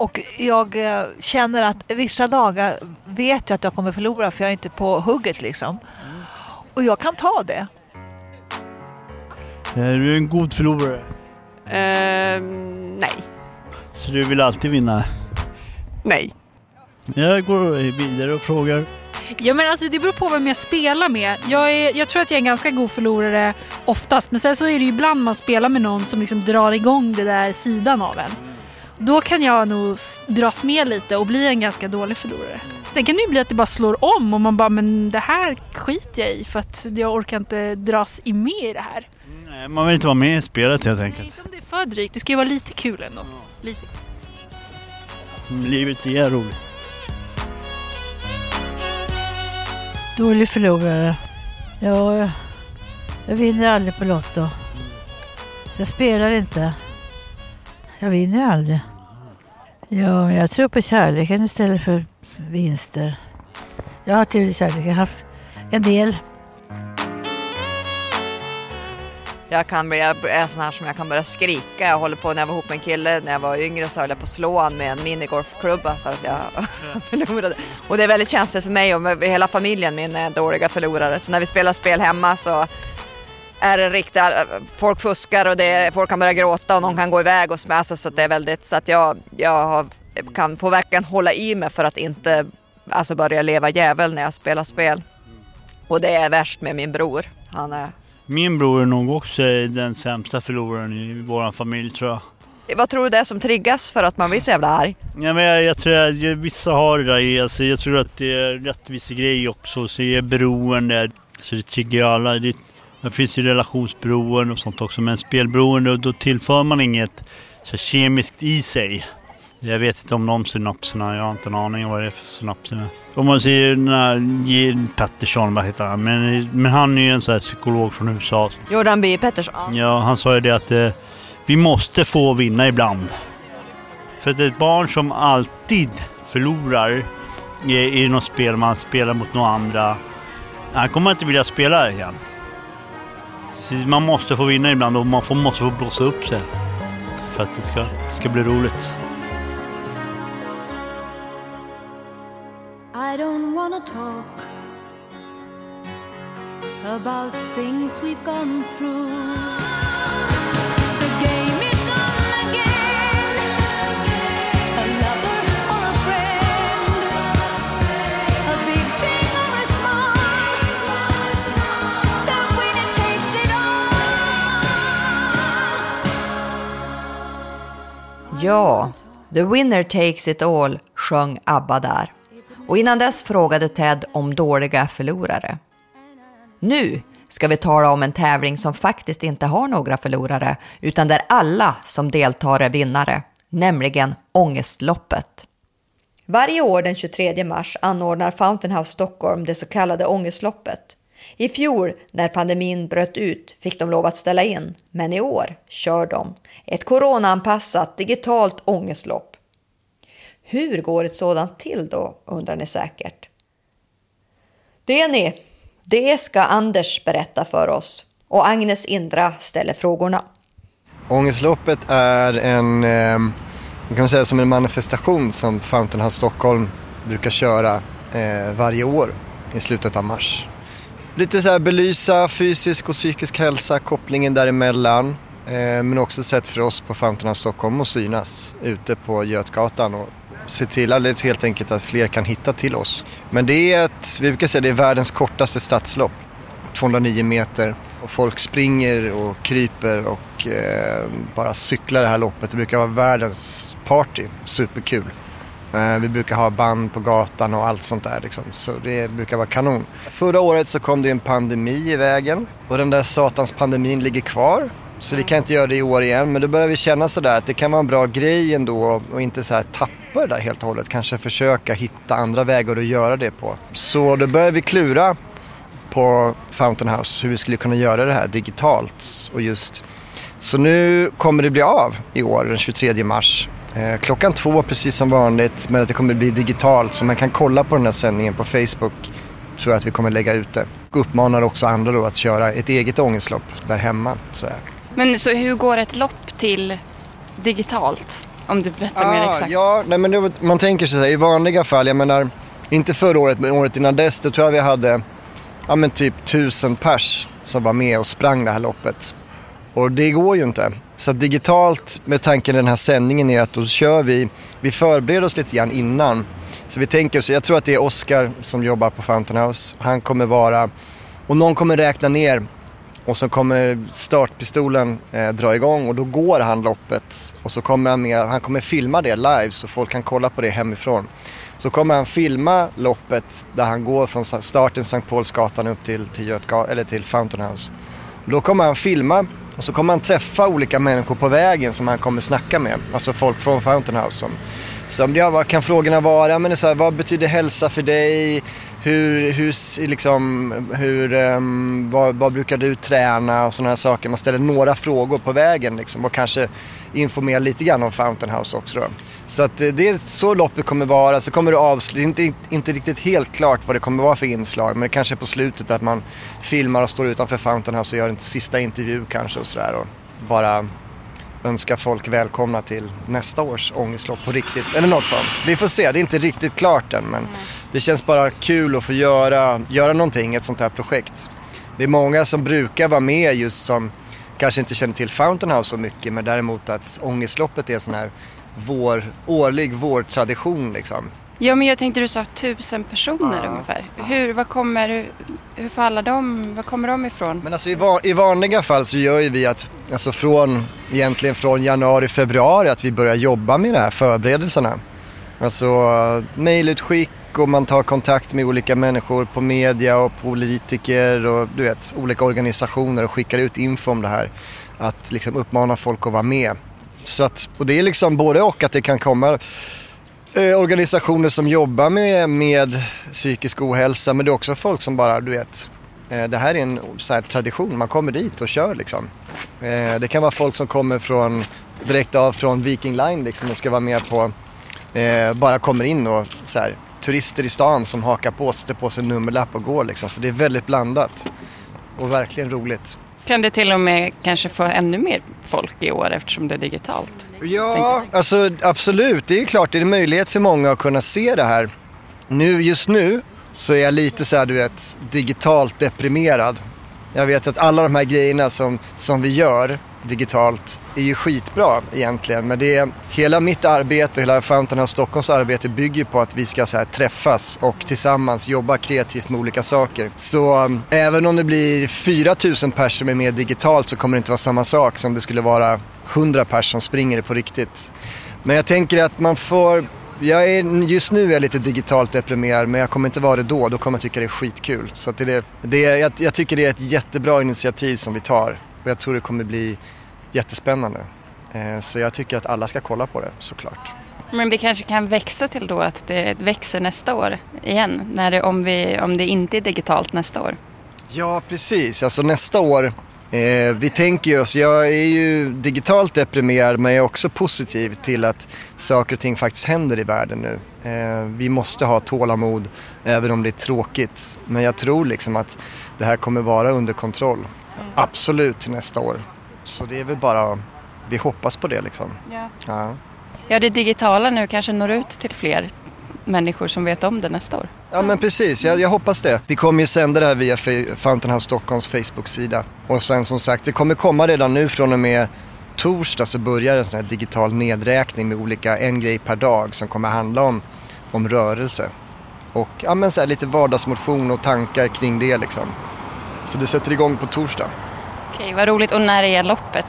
Och jag eh, känner att vissa dagar vet jag att jag kommer förlora för jag är inte på hugget liksom. Och jag kan ta det. Är du en god förlorare? Ehm, nej. Så du vill alltid vinna? Nej. Jag går vidare och frågar. Ja men alltså det beror på vem jag spelar med. Jag, är, jag tror att jag är en ganska god förlorare oftast men sen så är det ju ibland man spelar med någon som liksom drar igång det där sidan av en. Då kan jag nog dras med lite och bli en ganska dålig förlorare. Sen kan det ju bli att det bara slår om och man bara men det här skiter jag i för att jag orkar inte dras i med i det här. Nej, man vill inte vara med i spelet helt enkelt. Om det är för drygt, det ska ju vara lite kul ändå. Lite. Livet är roligt. Dålig förlorare. Ja, jag, jag vinner aldrig på Lotto. Så jag spelar inte. Jag vinner aldrig. Ja, jag tror på kärleken istället för vinster. Jag har till kärlek. Jag har haft en del. Jag kan bli, jag är sån här som jag kan börja skrika. Jag håller på när jag var ihop med en kille när jag var yngre så höll jag på att slå han med en minigolfklubba för att jag förlorade. Och det är väldigt känsligt för mig och hela familjen min är dåliga förlorare. Så när vi spelar spel hemma så är det riktigt, folk fuskar och det, folk kan börja gråta och någon kan gå iväg och smäsa så att det är väldigt, så att jag, jag kan få verkligen hålla i mig för att inte alltså börja leva djävul när jag spelar spel. Och det är värst med min bror. Han är Min bror är nog också den sämsta förloraren i vår familj tror jag. Vad tror du det är som triggas för att man blir så jävla arg? Ja, men jag, jag tror att vissa har det där i, alltså, jag tror att det är rättvisegrej också, så är beroende, så det triggar alla. Det, det finns ju relationsberoende och sånt också, men spelberoende, då tillför man inget så kemiskt i sig. Jag vet inte om de synapserna, jag har inte en aning om vad det är för synapser. Om man ser den här Pettersson, vad heter han? Men, men han är ju en sån här psykolog från USA. Jordan B. Pettersson. Ja, han sa ju det att eh, vi måste få vinna ibland. För att ett barn som alltid förlorar i, i något spel man spelar mot några andra, han kommer inte vilja spela igen. Man måste få vinna ibland och man får, måste få blåsa upp sig. För att det ska, ska bli roligt. I don't wanna talk about things we've gone through. Ja, The Winner Takes It All sjöng ABBA där. Och innan dess frågade Ted om dåliga förlorare. Nu ska vi tala om en tävling som faktiskt inte har några förlorare, utan där alla som deltar är vinnare, nämligen Ångestloppet. Varje år den 23 mars anordnar Fountain House Stockholm det så kallade Ångestloppet. I fjol när pandemin bröt ut fick de lov att ställa in, men i år kör de ett coronaanpassat digitalt ångestlopp. Hur går ett sådant till då, undrar ni säkert. Det ni, det ska Anders berätta för oss och Agnes Indra ställer frågorna. Ångestloppet är en, ehm, kan man säga, som en manifestation som Fountain House Stockholm brukar köra eh, varje år i slutet av mars. Lite så här belysa fysisk och psykisk hälsa, kopplingen däremellan. Eh, men också sätt för oss på Fountain of Stockholm att synas ute på Götgatan och se till alldeles helt enkelt att fler kan hitta till oss. Men det är ett, vi brukar säga det är världens kortaste stadslopp. 209 meter och folk springer och kryper och eh, bara cyklar det här loppet. Det brukar vara världens party, superkul. Eh, vi brukar ha band på gatan och allt sånt där liksom. Så det brukar vara kanon. Förra året så kom det en pandemi i vägen och den där satans pandemin ligger kvar. Så vi kan inte göra det i år igen men då börjar vi känna sådär att det kan vara en bra grej ändå och inte så här tappa det där helt och hållet. Kanske försöka hitta andra vägar att göra det på. Så då börjar vi klura på Fountain House hur vi skulle kunna göra det här digitalt och just så nu kommer det bli av i år den 23 mars. Eh, klockan två precis som vanligt men att det kommer bli digitalt så man kan kolla på den här sändningen på Facebook. Tror jag att vi kommer lägga ut det. Uppmanar också andra då att köra ett eget ångestlopp där hemma. Så. Men så hur går ett lopp till digitalt? Om du berättar mer Ah, exakt. Ja, nej, men det, man tänker sig så här, i vanliga fall, jag menar inte förra året men året innan dess, då tror jag vi hade ja, men typ tusen pers som var med och sprang det här loppet. Och det går ju inte. Så att digitalt med tanken den här sändningen är att då kör vi, vi förbereder oss lite grann innan. Så vi tänker, så jag tror att det är Oscar som jobbar på Fountain House. Han kommer vara, och någon kommer räkna ner och så kommer startpistolen eh, dra igång och då går han loppet. Och så kommer han med, han kommer filma det live så folk kan kolla på det hemifrån. Så kommer han filma loppet där han går från starten Sankt Paulsgatan upp till, till, Götga, eller till Fountain House. Då kommer han filma och så kommer han träffa olika människor på vägen som han kommer snacka med. Alltså folk från Fountain House. Som, som ja, vad kan frågorna vara? Men det är så här, vad betyder hälsa för dig? Hur, hur, liksom, hur, um, vad, vad brukar du träna och sådana här saker. Man ställer några frågor på vägen liksom, och kanske informerar lite grann om Fountain House också. Då. Så att eh, det är så loppet kommer vara. Så kommer det avsluta, inte, inte riktigt helt klart vad det kommer vara för inslag. Men det kanske är på slutet att man filmar och står utanför Fountain House och gör en sista intervju kanske och sådär. Och bara önska folk välkomna till nästa års ångestlopp på riktigt. Eller något sånt. Vi får se, det är inte riktigt klart än men det känns bara kul att få göra, göra någonting, ett sånt här projekt. Det är många som brukar vara med just som kanske inte känner till Fountain House så mycket men däremot att ångestloppet är en sån här vår, årlig vårtradition liksom. Ja, men jag tänkte du sa tusen personer ungefär. Hur, vad kommer, hur, får alla dem, var kommer de ifrån? Men alltså i, va- i vanliga fall så gör ju vi att, alltså från, egentligen från januari, februari att vi börjar jobba med de här förberedelserna. Alltså uh, mejlutskick och man tar kontakt med olika människor på media och politiker och du vet, olika organisationer och skickar ut info om det här. Att liksom uppmana folk att vara med. Så att, och det är liksom både och att det kan komma eh, organisationer som jobbar med, med psykisk ohälsa men det är också folk som bara, du vet, eh, det här är en så här, tradition, man kommer dit och kör liksom. Eh, det kan vara folk som kommer från, direkt av från Viking Line liksom och ska vara med på, eh, bara kommer in och så här, turister i stan som hakar på, sätter på sig nummerlapp och går liksom. Så det är väldigt blandat och verkligen roligt. Kan det till och med kanske få ännu mer folk i år eftersom det är digitalt? Ja, alltså absolut. Det är klart det är en möjlighet för många att kunna se det här. Nu, just nu så är jag lite så här, du vet, digitalt deprimerad. Jag vet att alla de här grejerna som, som vi gör digitalt är ju skitbra egentligen. Men det är, hela mitt arbete, hela Fountain House Stockholms arbete bygger ju på att vi ska så här, träffas och tillsammans jobba kreativt med olika saker. Så um, även om det blir 4000 personer som är med digitalt så kommer det inte vara samma sak som det skulle vara 100 personer som springer det på riktigt. Men jag tänker att man får jag är, just nu är jag lite digitalt deprimerad men jag kommer inte vara det då. Då kommer jag tycka det är skitkul. Så att det, är- det, är- jag, jag tycker det är ett jättebra initiativ som vi tar. Och jag tror det kommer bli jättespännande. Eh, så jag tycker att alla ska kolla på det såklart. Men det kanske kan växa till då att det växer nästa år igen, när det, om, vi, om det inte är digitalt nästa år. Ja, precis. Alltså nästa år, eh, vi tänker ju oss, jag är ju digitalt deprimerad men jag är också positiv till att saker och ting faktiskt händer i världen nu. Eh, vi måste ha tålamod även om det är tråkigt. Men jag tror liksom att det här kommer vara under kontroll. Absolut till nästa år. Så det är väl bara, vi hoppas på det liksom. Ja. Ja. Ja, det digitala nu kanske når ut till fler människor som vet om det nästa år. Ja men precis, jag, jag hoppas det. Vi kommer ju sända det här via Fountain House Stockholms Facebook-sida. Och sen som sagt, det kommer komma redan nu från och med torsdag så börjar en sån här digital nedräkning med olika, en grej per dag som kommer handla om, om rörelse. Och ja men så här, lite vardagsmotion och tankar kring det liksom. Så det sätter igång på torsdag. Okej, vad roligt. Och när är loppet?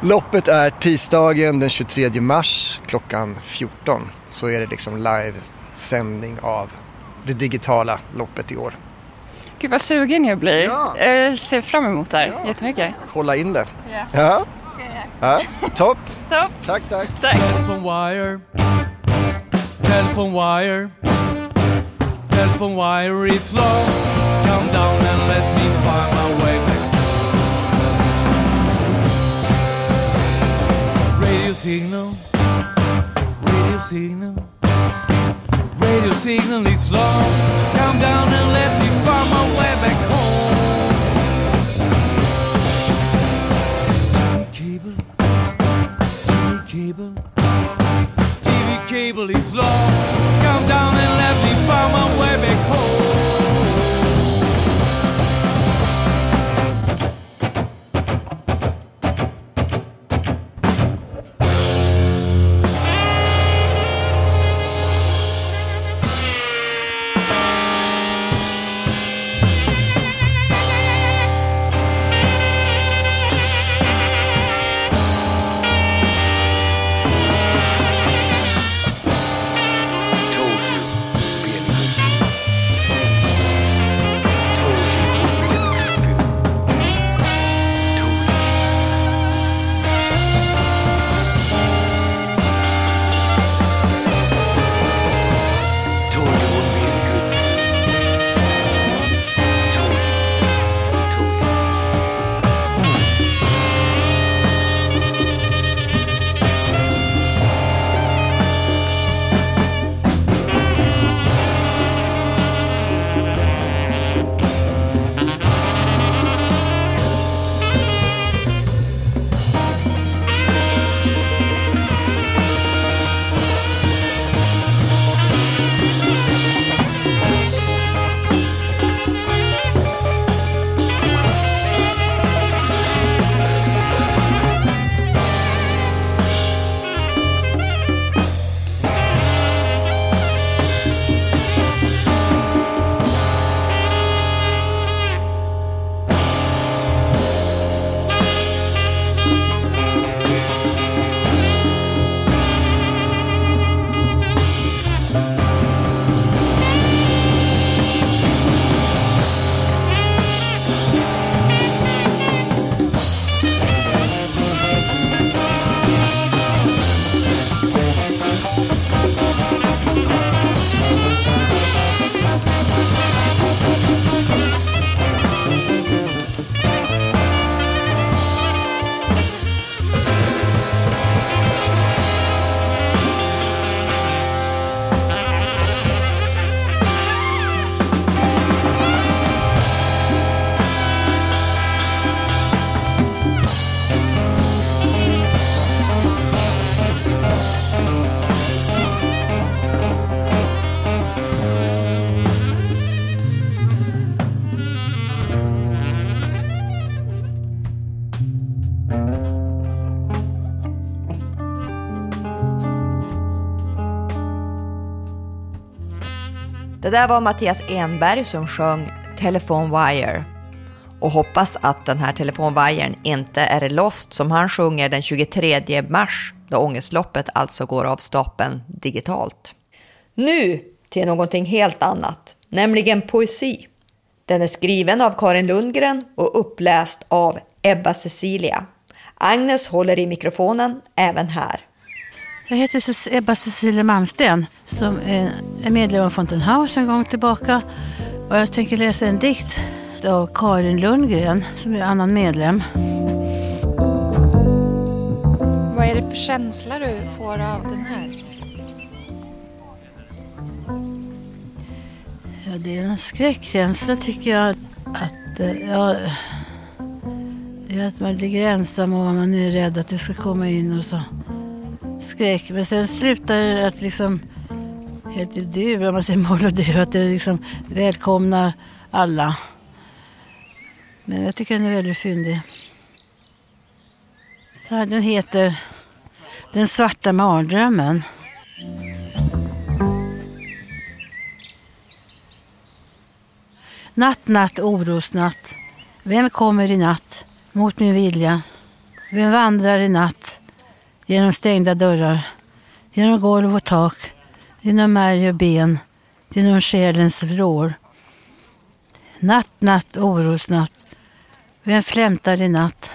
Loppet är tisdagen den 23 mars klockan 14. Så är det liksom live-sändning av det digitala loppet i år. Gud vad sugen jag blir. Jag ser fram emot det här jättemycket. Hålla in det. Ja. Ja. ja. Topp. Topp. Tack, tack. Tack. Telephone wire. Telephone wire. Telephone wire is lost. Signal. Radio signal. Radio signal is lost. Come down and let me find my way back home. TV cable. TV cable. TV cable is lost. Come down and let me find my way back home. Där var Mattias Enberg som sjöng Telephone Wire och hoppas att den här telefonvajern inte är lost som han sjunger den 23 mars då ångestloppet alltså går av stapeln digitalt. Nu till någonting helt annat, nämligen poesi. Den är skriven av Karin Lundgren och uppläst av Ebba Cecilia. Agnes håller i mikrofonen även här. Jag heter Ebba Cecilia Malmsten som är medlem av Fountain House en gång tillbaka. Och jag tänker läsa en dikt av Karin Lundgren som är annan medlem. Vad är det för känsla du får av den här? Ja, det är en skräckkänsla tycker jag. Att, eh, ja, det är att man ligger ensam och man är rädd att det ska komma in och så skräck. Men sen slutar det att liksom helt i dur, om man säger moll och dur, att det liksom välkomnar alla. Men jag tycker den är väldigt fyndig. Så här, den heter Den svarta mardrömmen. Natt, natt, orosnatt. Vem kommer i natt mot min vilja? Vem vandrar i natt genom stängda dörrar? Genom golv och tak, genom märg och ben, genom själens vrår. Natt, natt, orosnatt. Vem flämtar i natt?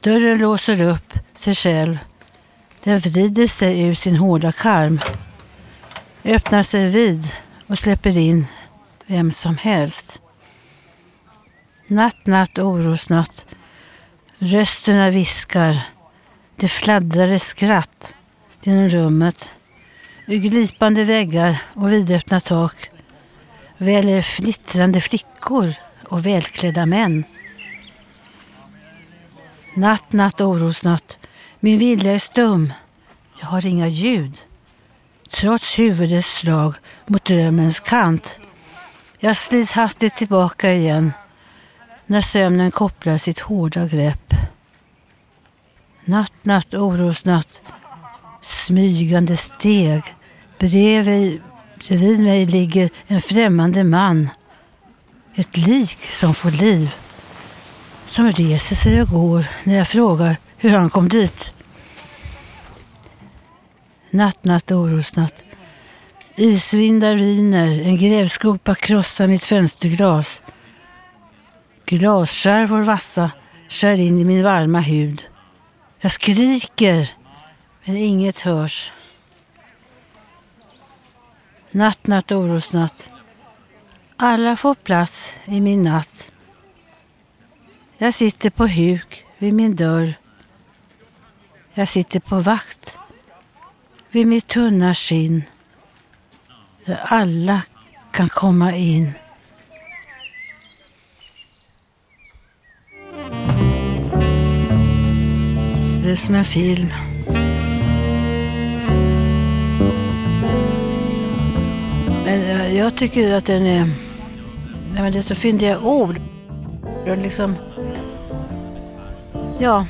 Dörren låser upp sig själv. Den vrider sig ur sin hårda karm. Öppnar sig vid och släpper in vem som helst. Natt, natt, orosnatt. Rösterna viskar. Det fladdrade skratt genom rummet. Ur glipande väggar och vidöppna tak väller fnittrande flickor och välklädda män. Natt, natt, orosnatt. Min vilja är stum. Jag har inga ljud. Trots huvudets slag mot drömmens kant. Jag slits hastigt tillbaka igen när sömnen kopplar sitt hårda grepp. Natt, natt, orosnatt. Smygande steg. Bredvid, bredvid mig ligger en främmande man. Ett lik som får liv. Som reser sig och går när jag frågar hur han kom dit. Natt, natt, orosnatt. Isvindar viner, en grävskopa krossar mitt fönsterglas. Glasskärvor vassa skär in i min varma hud. Jag skriker, men inget hörs. Natt, natt, orosnatt. Alla får plats i min natt. Jag sitter på huk vid min dörr. Jag sitter på vakt vid mitt tunna skinn. Där alla kan komma in. Det är som en film. Men eh, jag tycker att den är... Nej, men det är så fyndiga ord. Och liksom... Ja.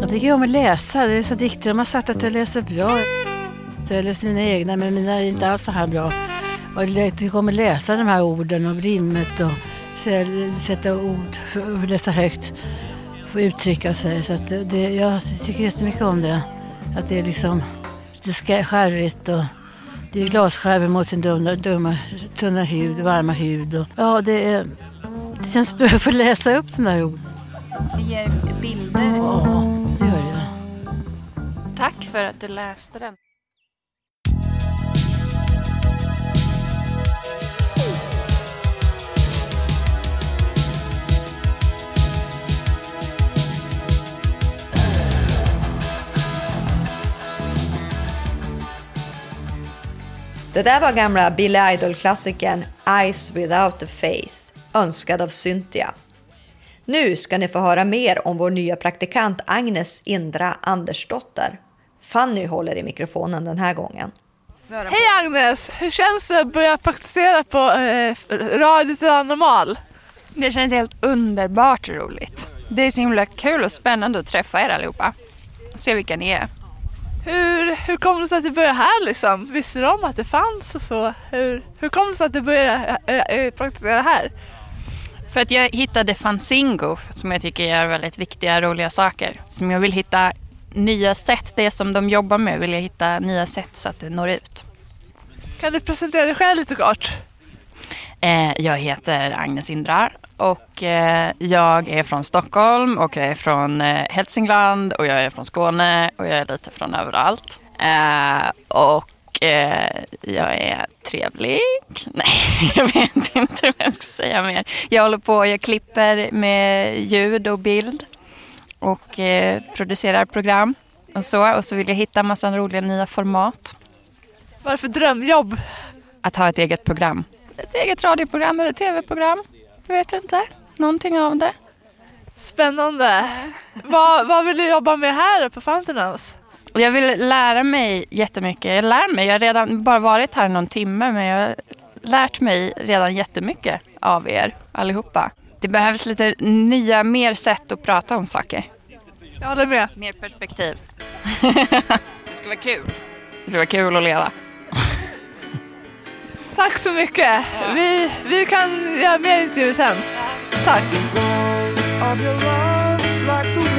Jag tycker om att läsa. Det är så dikter. De har sagt att jag läser bra. Så jag läser mina egna, men mina är inte alls så här bra. Och om att läsa de här orden och rimmet och sätta ord, läsa högt, få uttrycka sig. Så det, jag tycker jättemycket om det. Att det är liksom lite skärrigt och det är glasskärvor mot sin dumma, dumma, tunna hud, varma hud. Och, ja, det, är, det känns bra att få läsa upp sådana här ord. Det ger bilder. Ja, det gör det. Tack för att du läste den. Det där var gamla Billy Idol-klassikern Eyes Without a Face, önskad av Cynthia. Nu ska ni få höra mer om vår nya praktikant Agnes Indra Andersdotter. Fanny håller i mikrofonen den här gången. Hej Agnes! Hur känns det att börja praktisera på eh, Radio Södra Normal? Det känns helt underbart roligt. Det är så himla kul och spännande att träffa er allihopa. Se vilka ni är. Hur, hur kom det sig att du började här liksom? Visste du om att det fanns och så? Hur, hur kom det sig att du började äh, äh, praktisera här? För att jag hittade Fanzingo som jag tycker gör väldigt viktiga, roliga saker. Som jag vill hitta nya sätt, det som de jobbar med vill jag hitta nya sätt så att det når ut. Kan du presentera dig själv lite kort? Eh, jag heter Agnes Indra och eh, jag är från Stockholm och jag är från eh, Hälsingland och jag är från Skåne och jag är lite från överallt. Eh, och jag är trevlig. Nej, jag vet inte vad jag ska säga mer. Jag håller på, jag klipper med ljud och bild och producerar program och så. Och så vill jag hitta massa roliga nya format. Vad är det för drömjobb? Att ha ett eget program. Ett eget radioprogram eller tv-program. Jag vet inte. Någonting av det. Spännande. vad, vad vill du jobba med här på Fountain House? Jag vill lära mig jättemycket. Jag lär mig. Jag har redan bara varit här någon timme men jag har lärt mig redan jättemycket av er allihopa. Det behövs lite nya, mer sätt att prata om saker. Jag håller med. Mer perspektiv. det ska vara kul. Det ska vara kul att leva. Tack så mycket. Vi, vi kan göra mer intervjuer sen. Tack. of your love's like the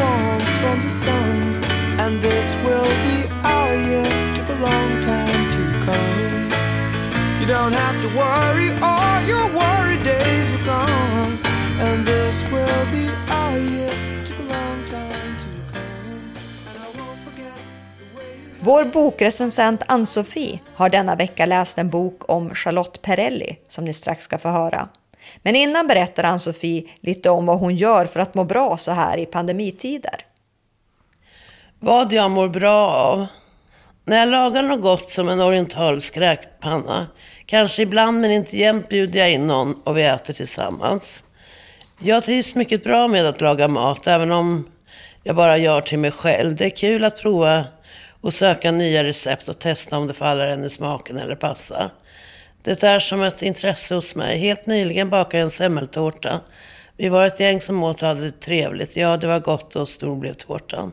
Vår bokrecensent Ann-Sofie har denna vecka läst en bok om Charlotte Perrelli som ni strax ska få höra. Men innan berättar Ann-Sofie lite om vad hon gör för att må bra så här i pandemitider. Vad jag mår bra av? När jag lagar något gott som en orientalsk räkpanna, kanske ibland men inte jämt bjuder jag in någon och vi äter tillsammans. Jag trivs mycket bra med att laga mat, även om jag bara gör till mig själv. Det är kul att prova och söka nya recept och testa om det faller en i smaken eller passar. Det är som ett intresse hos mig. Helt nyligen bakade jag en semmeltårta. Vi var ett gäng som åt och hade det trevligt. Ja, det var gott och stor blev tårtan.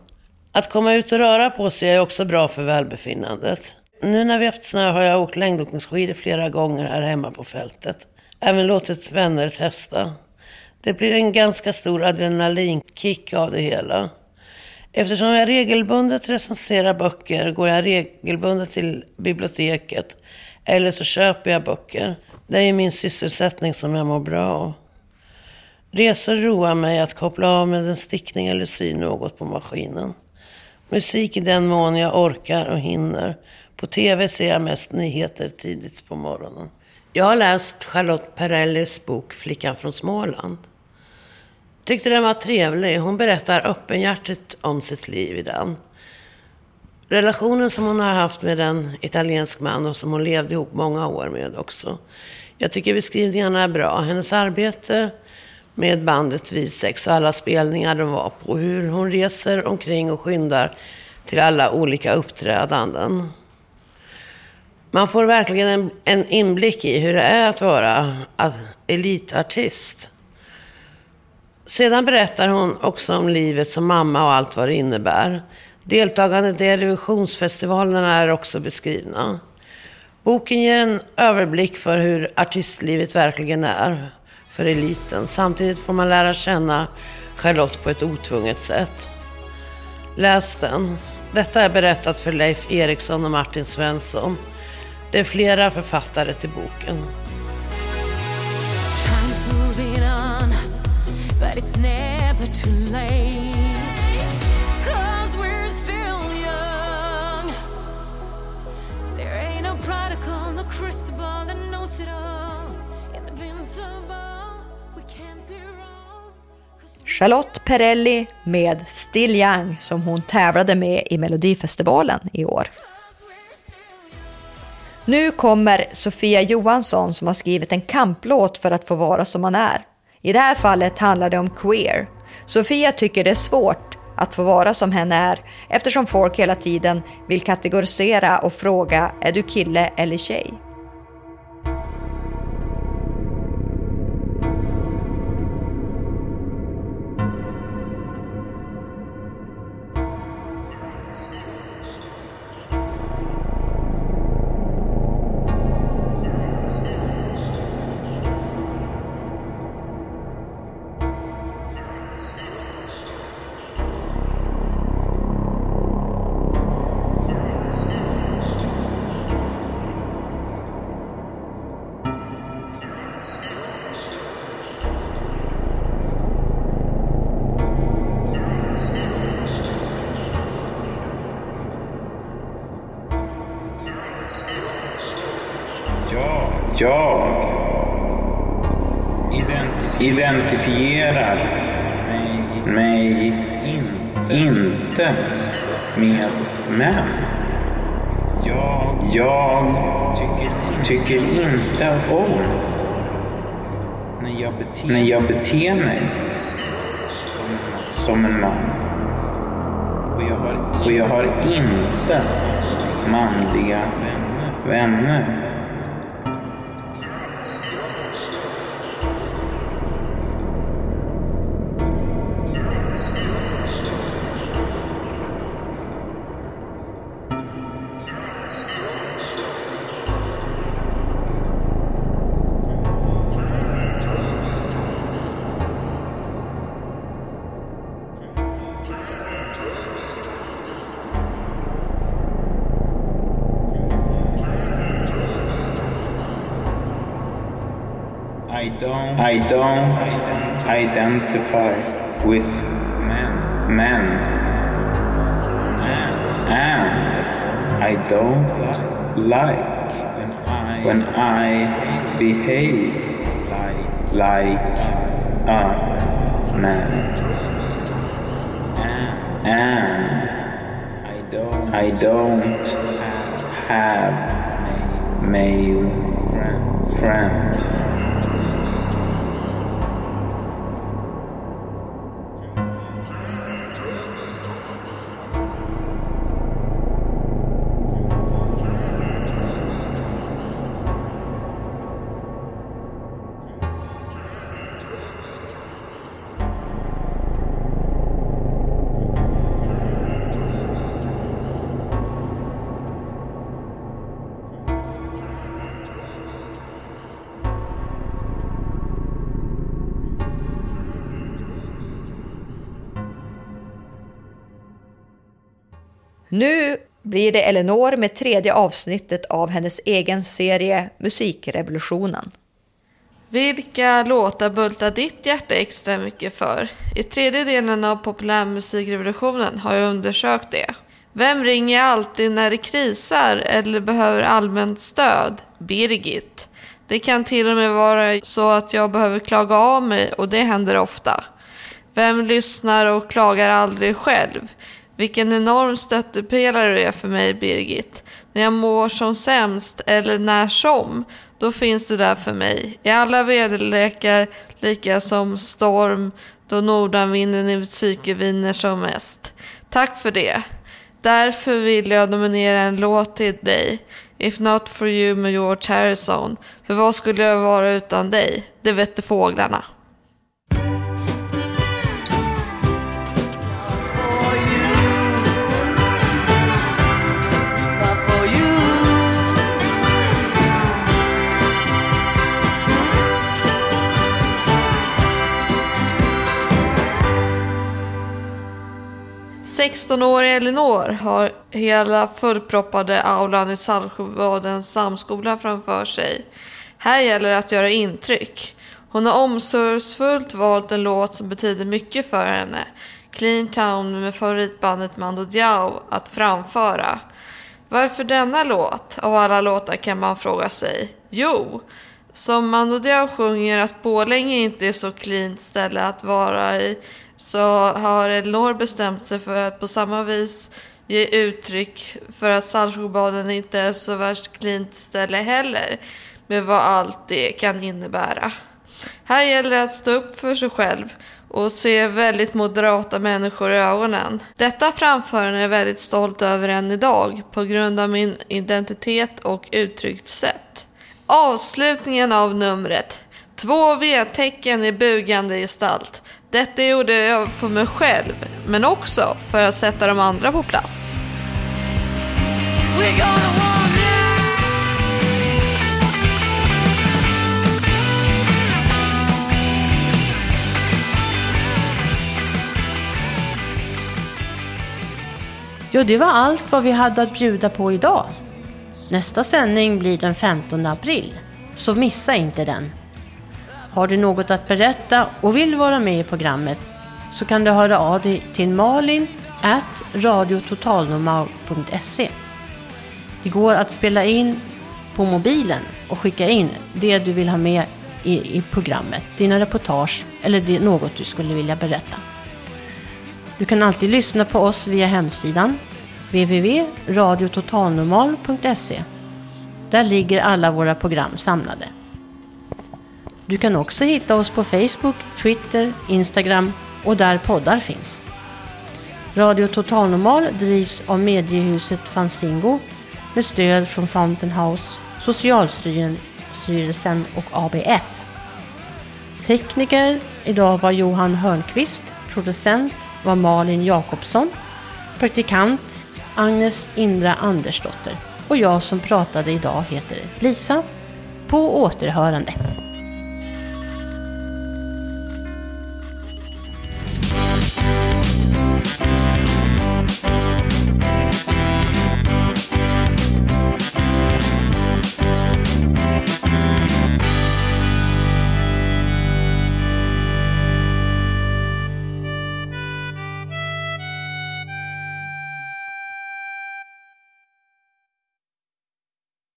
Att komma ut och röra på sig är också bra för välbefinnandet. Nu när vi haft snö har jag åkt längdåkningsskidor flera gånger här hemma på fältet. Även låtit vänner testa. Det blir en ganska stor adrenalinkick av det hela. Eftersom jag regelbundet recenserar böcker går jag regelbundet till biblioteket eller så köper jag böcker. Det är min sysselsättning som jag mår bra av. Resor roar mig att koppla av med en stickning eller sy något på maskinen. Musik i den mån jag orkar och hinner. På tv ser jag mest nyheter tidigt på morgonen. Jag har läst Charlotte Perrellis bok Flickan från Småland. Tyckte den var trevlig. Hon berättar öppenhjärtigt om sitt liv i den. Relationen som hon har haft med en italiensk man och som hon levde ihop många år med också. Jag tycker beskrivningarna är bra. Hennes arbete med bandet Visex och alla spelningar de var på. Hur hon reser omkring och skyndar till alla olika uppträdanden. Man får verkligen en, en inblick i hur det är att vara att, elitartist. Sedan berättar hon också om livet som mamma och allt vad det innebär. Deltagandet i Eurovisionsfestivalerna är också beskrivna. Boken ger en överblick för hur artistlivet verkligen är för eliten. Samtidigt får man lära känna Charlotte på ett otvunget sätt. Läs den. Detta är berättat för Leif Eriksson och Martin Svensson. Det är flera författare till boken. It's never too late. 'Cause we're still young. There ain't no prodigal, no crystal ball that knows it all. Invincible, we can't be wrong. Charlotte Perrelli med Still Young som hon tävlade med i Melodifestivalen i år. Nu kommer Sofia Johansson som har skrivit en kamplåt för att få vara som man är. I det här fallet handlar det om queer. Sofia tycker det är svårt att få vara som henne är eftersom folk hela tiden vill kategorisera och fråga är du kille eller tjej? Identifierar mig inte med män. Jag tycker inte om när jag beter mig som en man. Och jag har inte manliga vänner. vänner. Don't, I don't identify with men, men. and I don't like when I behave like a man, and I don't have male friends. Nu blir det Eleanor med tredje avsnittet av hennes egen serie Musikrevolutionen. Vilka låtar bultar ditt hjärta extra mycket för? I tredje delen av populärmusikrevolutionen har jag undersökt det. Vem ringer alltid när det krisar eller behöver allmänt stöd? Birgit. Det kan till och med vara så att jag behöver klaga av mig och det händer ofta. Vem lyssnar och klagar aldrig själv? Vilken enorm stöttepelare du är för mig, Birgit. När jag mår som sämst, eller när som, då finns du där för mig. I alla väderlekar, lika som storm, då nordanvinden i mitt psyke viner som mest. Tack för det. Därför vill jag nominera en låt till dig. If not for you med George Harrison. För vad skulle jag vara utan dig? Det vette fåglarna. –16-åriga Elinor har hela fullproppade aulan i Saltsjöbadens samskola framför sig. Här gäller det att göra intryck. Hon har omsorgsfullt valt en låt som betyder mycket för henne. Clean Town med favoritbandet Mando Diao att framföra. Varför denna låt? Av alla låtar kan man fråga sig. Jo, som Mando Diao sjunger att Borlänge inte är så cleant ställe att vara i så har Elinor bestämt sig för att på samma vis ge uttryck för att Saltsjöbaden inte är så värst cleant ställe heller med vad allt det kan innebära. Här gäller det att stå upp för sig själv och se väldigt moderata människor i ögonen. Detta framförande är jag väldigt stolt över än idag på grund av min identitet och uttryckssätt. Avslutningen av numret. Två V-tecken i bugande gestalt. Detta gjorde jag för mig själv, men också för att sätta de andra på plats. Ja, det var allt vad vi hade att bjuda på idag. Nästa sändning blir den 15 april, så missa inte den. Har du något att berätta och vill vara med i programmet så kan du höra av dig till malin at radiototalnormal.se. Det går att spela in på mobilen och skicka in det du vill ha med i, i programmet, dina reportage eller det, något du skulle vilja berätta. Du kan alltid lyssna på oss via hemsidan www.radiototalnormal.se. Där ligger alla våra program samlade. Du kan också hitta oss på Facebook, Twitter, Instagram och där poddar finns. Radio Total Normal drivs av mediehuset Fanzingo med stöd från Fountain House, Socialstyrelsen och ABF. Tekniker idag var Johan Hörnqvist, producent var Malin Jakobsson, praktikant Agnes Indra Andersdotter och jag som pratade idag heter Lisa. På återhörande.